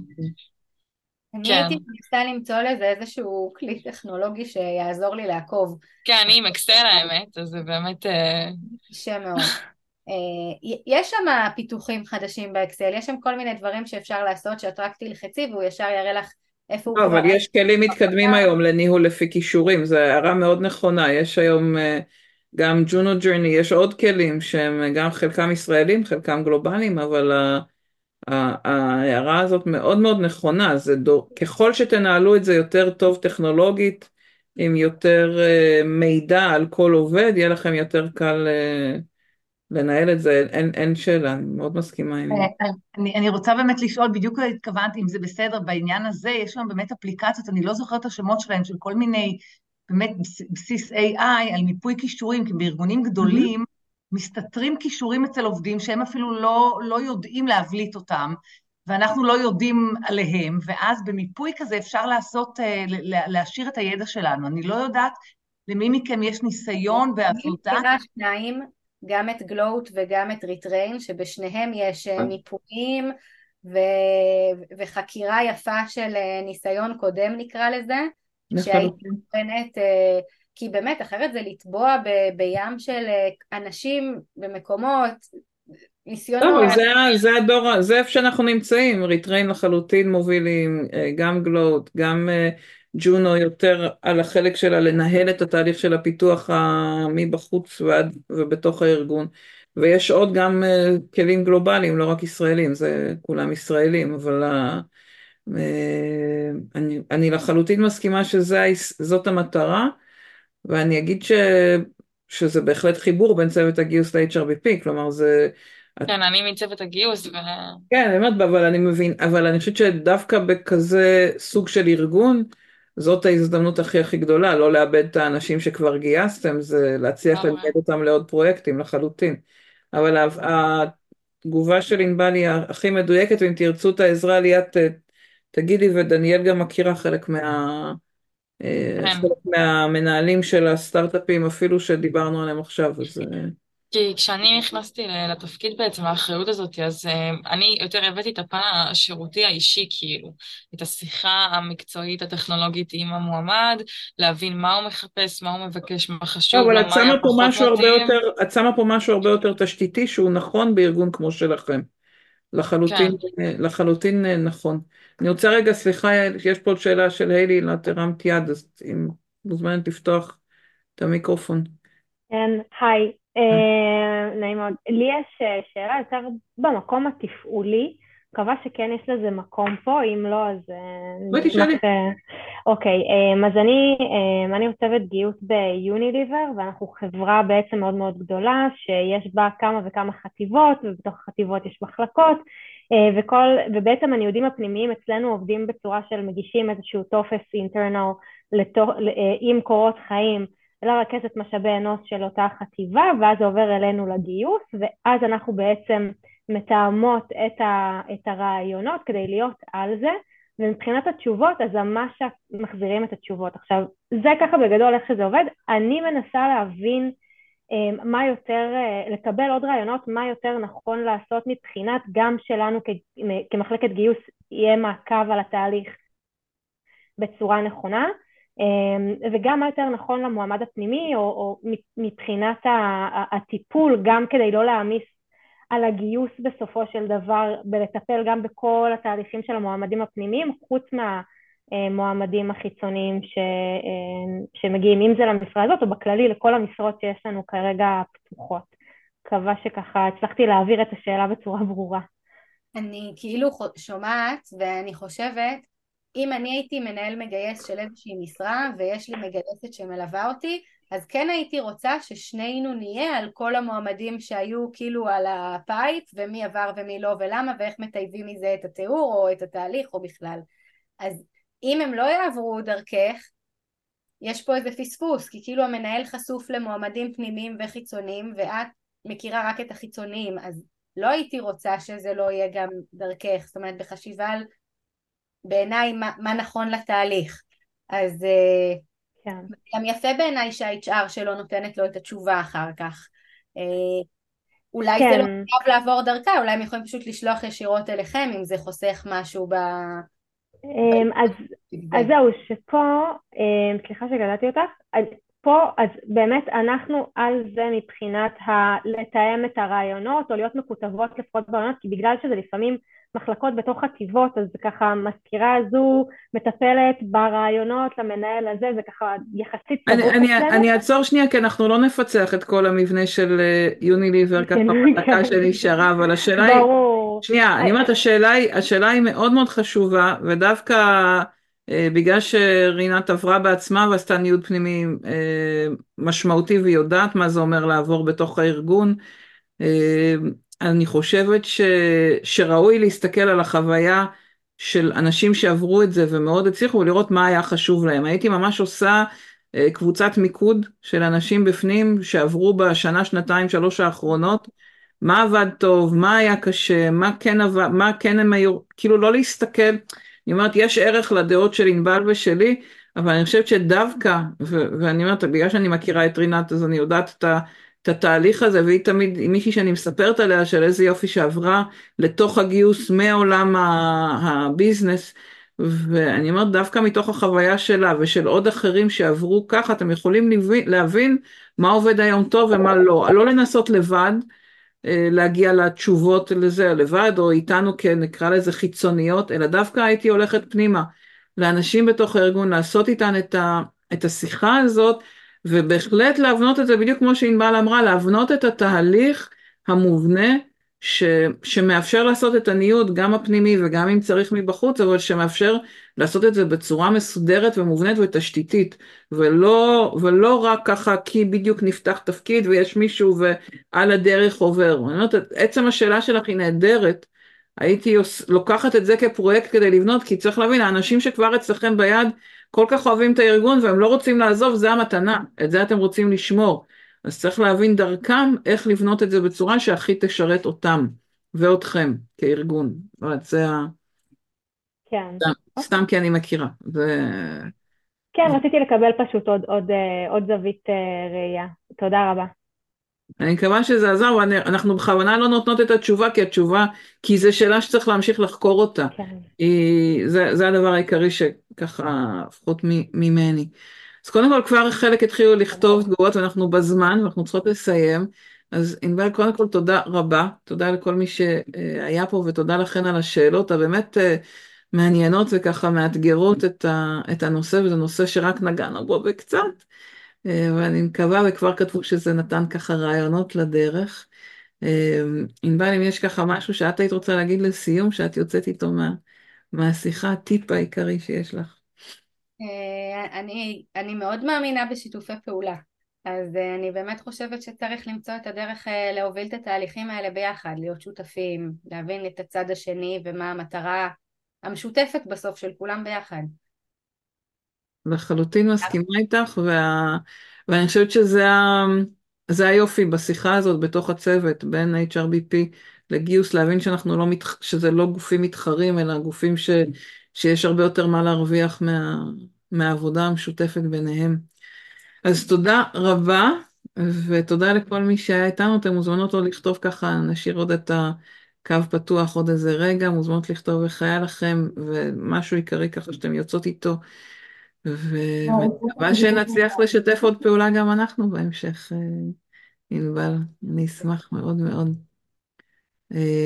אני כן. הייתי מנסה למצוא לזה איזשהו כלי טכנולוגי שיעזור לי לעקוב. כן, אני עם אקסל האמת, אז זה באמת... אה, קשה מאוד. אה, יש שם פיתוחים חדשים באקסל, יש שם כל מיני דברים שאפשר לעשות שאת רק תלחצי והוא ישר יראה לך איפה הוא... לא, אבל יש כלים מתקדמים היום לניהול לפי כישורים, זו הערה מאוד נכונה, יש היום אה, גם ג'ונו ג'רני, יש עוד כלים שהם גם חלקם ישראלים, חלקם גלובליים, אבל ההערה הזאת מאוד מאוד נכונה, זה דור, ככל שתנהלו את זה יותר טוב טכנולוגית, עם יותר uh, מידע על כל עובד, יהיה לכם יותר קל uh, לנהל את זה, אין, אין שאלה, אני מאוד מסכימה עם... אני, אני רוצה באמת לשאול, בדיוק התכוונתי אם זה בסדר, בעניין הזה יש לנו באמת אפליקציות, אני לא זוכרת את השמות שלהן, של כל מיני, באמת בסיס AI על מיפוי כישורים, כי בארגונים גדולים מסתתרים כישורים אצל עובדים שהם אפילו לא, לא יודעים להבליט אותם, ואנחנו לא יודעים עליהם, ואז במיפוי כזה אפשר לעשות, להשאיר את הידע שלנו. אני לא יודעת למי מכם יש ניסיון בעבודה. אני מכירה שניים, גם את Gloat וגם את Retrain, שבשניהם יש מיפויים ו... וחקירה יפה של ניסיון קודם נקרא לזה, שהייתי נותנת, כי באמת אחרת זה לטבוע ב... בים של אנשים במקומות, ניסיונות. טוב, זה, זה הדור, זה איפה שאנחנו נמצאים, Retrain לחלוטין מובילים, גם Gloat, גם ג'ונו יותר על החלק שלה לנהל את התהליך של הפיתוח מבחוץ ועד ובתוך הארגון ויש עוד גם כלים גלובליים לא רק ישראלים זה כולם ישראלים אבל אני, אני לחלוטין מסכימה שזאת המטרה ואני אגיד ש, שזה בהחלט חיבור בין צוות הגיוס ל-HRBP כלומר זה כן, אני מצוות הגיוס ו... כן, באמת, אבל אני מבין, אבל אני חושבת שדווקא בכזה סוג של ארגון, זאת ההזדמנות הכי הכי גדולה, לא לאבד את האנשים שכבר גייסתם, זה להצליח ללמד אותם לעוד פרויקטים לחלוטין. אבל התגובה של ענבל היא הכי מדויקת, ואם תרצו את העזרה ליאת, תגידי, ודניאל גם מכירה חלק מה... כן. חלק מהמנהלים של הסטארט-אפים אפילו שדיברנו עליהם עכשיו, אז... כי כשאני נכנסתי לתפקיד בעצם, האחריות הזאת, אז uh, אני יותר הבאתי את הפן השירותי האישי, כאילו, את השיחה המקצועית הטכנולוגית עם המועמד, להבין מה הוא מחפש, מה הוא מבקש, מה חשוב, אבל את שמה פה משהו הרבה יותר תשתיתי שהוא נכון בארגון כמו שלכם. לחלוטין, כן. לחלוטין נכון. אני רוצה רגע, סליחה, יש פה עוד שאלה של היילי, את הרמת יד, אז אם מוזמנת לפתוח את המיקרופון. כן, היי. אה, נעים מאוד. לי יש אה, שאלה יותר במקום התפעולי, מקווה שכן יש לזה מקום פה, אם לא אז... אה, בואי תשאלי. אוקיי, אז אני, אני עוצבת גיוס ביוניליבר, ואנחנו חברה בעצם מאוד מאוד גדולה, שיש בה כמה וכמה חטיבות, ובתוך החטיבות יש מחלקות, וכל, ובעצם הניודים הפנימיים אצלנו עובדים בצורה של מגישים איזשהו טופס אינטרנל עם קורות חיים. לרכז את משאבי אנוש של אותה חטיבה ואז זה עובר אלינו לגיוס ואז אנחנו בעצם מתאמות את, ה, את הרעיונות כדי להיות על זה ומבחינת התשובות אז ממש מחזירים את התשובות. עכשיו זה ככה בגדול איך שזה עובד, אני מנסה להבין אמ, מה יותר, אה, לקבל עוד רעיונות, מה יותר נכון לעשות מבחינת גם שלנו כמחלקת גיוס יהיה מעקב על התהליך בצורה נכונה אמ, וגם מה יותר נכון למועמד הפנימי, או, או מבחינת הטיפול, גם כדי לא להעמיס על הגיוס בסופו של דבר, בלטפל גם בכל התהליכים של המועמדים הפנימיים, חוץ מהמועמדים החיצוניים ש, שמגיעים, אם זה למשרה הזאת או בכללי לכל המשרות שיש לנו כרגע פתוחות. מקווה שככה הצלחתי להעביר את השאלה בצורה ברורה. אני כאילו שומעת ואני חושבת אם אני הייתי מנהל מגייס של איזושהי משרה ויש לי מגייסת שמלווה אותי, אז כן הייתי רוצה ששנינו נהיה על כל המועמדים שהיו כאילו על ה pipe ומי עבר ומי לא ולמה ואיך מטייבים מזה את התיאור או את התהליך או בכלל. אז אם הם לא יעברו דרכך, יש פה איזה פספוס, כי כאילו המנהל חשוף למועמדים פנימיים וחיצוניים ואת מכירה רק את החיצוניים, אז לא הייתי רוצה שזה לא יהיה גם דרכך, זאת אומרת בחשיבה על בעיניי מה, מה נכון לתהליך. אז אה, כן. גם יפה בעיניי שה-HR שלו נותנת לו את התשובה אחר כך. אה, אולי כן. זה לא חייב לעבור דרכה, אולי הם יכולים פשוט לשלוח ישירות אליכם אם זה חוסך משהו ב... אמ, אז, אז זהו, שפה, אמ, סליחה שגדלתי אותך, פה, אז באמת אנחנו על זה מבחינת ה- לתאם את הרעיונות או להיות מקוטבות לפחות ברעיונות, כי בגלל שזה לפעמים מחלקות בתוך חטיבות, אז ככה המזכירה הזו מטפלת ברעיונות למנהל הזה, זה ככה יחסית אני, אני, אני אעצור שנייה, כי אנחנו לא נפצח את כל המבנה של אה, יוניליבר ככה בדקה כן. שנשארה, אבל השאלה היא... ברור. שנייה, אני אומרת, השאלה היא, השאלה היא מאוד מאוד חשובה, ודווקא אה, בגלל שרינת עברה בעצמה ועשתה ניוד פנימי אה, משמעותי והיא יודעת מה זה אומר לעבור בתוך הארגון, אני חושבת ש, שראוי להסתכל על החוויה של אנשים שעברו את זה ומאוד הצליחו ולראות מה היה חשוב להם. הייתי ממש עושה קבוצת מיקוד של אנשים בפנים שעברו בשנה, שנתיים, שלוש האחרונות, מה עבד טוב, מה היה קשה, מה כן עבד, מה כן הם היו, כאילו לא להסתכל, אני אומרת, יש ערך לדעות של ענבל ושלי, אבל אני חושבת שדווקא, ו- ואני אומרת, בגלל שאני מכירה את רינת, אז אני יודעת את, ה- את התהליך הזה, והיא תמיד, היא מישהי שאני מספרת עליה, של איזה יופי שעברה לתוך הגיוס מעולם הביזנס, ואני אומרת, דווקא מתוך החוויה שלה ושל עוד אחרים שעברו ככה, אתם יכולים להבין מה עובד היום טוב ומה לא. לא לנסות לבד, אה, להגיע לתשובות לזה לבד, או איתנו כנקרא לזה חיצוניות, אלא דווקא הייתי הולכת פנימה לאנשים בתוך הארגון, לעשות איתן את, ה, את השיחה הזאת, ובהחלט להבנות את זה, בדיוק כמו שענבל אמרה, להבנות את התהליך המובנה ש, שמאפשר לעשות את הניוד גם הפנימי וגם אם צריך מבחוץ, אבל שמאפשר לעשות את זה בצורה מסודרת ומובנית ותשתיתית, ולא, ולא רק ככה כי בדיוק נפתח תפקיד ויש מישהו ועל הדרך עובר. אני אומרת, עצם השאלה שלך היא נהדרת, הייתי לוקחת את זה כפרויקט כדי לבנות, כי צריך להבין, האנשים שכבר אצלכם ביד כל כך אוהבים את הארגון והם לא רוצים לעזוב, זה המתנה, את זה אתם רוצים לשמור. אז צריך להבין דרכם איך לבנות את זה בצורה שהכי תשרת אותם ואותכם כארגון. אומרת, זה ה... כן. סתם, סתם כי אני מכירה. ו... כן, רציתי לקבל פשוט עוד, עוד, אה, עוד זווית אה, ראייה. תודה רבה. אני מקווה שזה עזר, ואנחנו בכוונה לא נותנות את התשובה, כי התשובה, כי זו שאלה שצריך להמשיך לחקור אותה. כן. היא, זה, זה הדבר העיקרי שככה, לפחות ממני. אז קודם כל כבר חלק התחילו לכתוב תגובות ואנחנו בזמן ואנחנו צריכות לסיים. אז ענבל, קודם כל תודה רבה, תודה לכל מי שהיה פה ותודה לכן על השאלות הבאמת אה, מעניינות וככה מאתגרות את, את הנושא, וזה נושא שרק נגענו בו בקצת. אה, ואני מקווה, וכבר כתבו שזה נתן ככה רעיונות לדרך. אה, ענבל, אם יש ככה משהו שאת היית רוצה להגיד לסיום, שאת יוצאת איתו מה, מהשיחה, הטיפ העיקרי שיש לך. אה, אני, אני מאוד מאמינה בשיתופי פעולה, אז אני באמת חושבת שצריך למצוא את הדרך להוביל את התהליכים האלה ביחד, להיות שותפים, להבין את הצד השני ומה המטרה המשותפת בסוף של כולם ביחד. לחלוטין מסכימה איתך, וה... ואני חושבת שזה ה... זה היופי בשיחה הזאת בתוך הצוות בין HRBP לגיוס, להבין שאנחנו לא מת... שזה לא גופים מתחרים, אלא גופים ש... שיש הרבה יותר מה להרוויח מה... מהעבודה המשותפת ביניהם. אז תודה רבה, ותודה לכל מי שהיה איתנו, אתם מוזמנות עוד לכתוב ככה, נשאיר עוד את הקו פתוח עוד איזה רגע, מוזמנות לכתוב איך היה לכם, ומשהו עיקרי ככה שאתם יוצאות איתו. ומקווה שנצליח לשתף עוד פעולה גם אנחנו בהמשך, אה, ענבל. אני אשמח מאוד מאוד.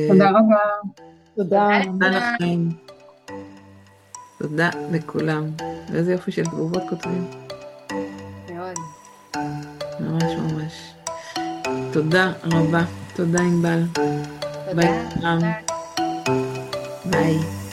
תודה רבה. תודה. תודה לכם. תודה לכולם. ואיזה יופי של תגובות כותבים. מאוד. ממש ממש. תודה רבה. תודה ענבל. תודה. ביי. ביי.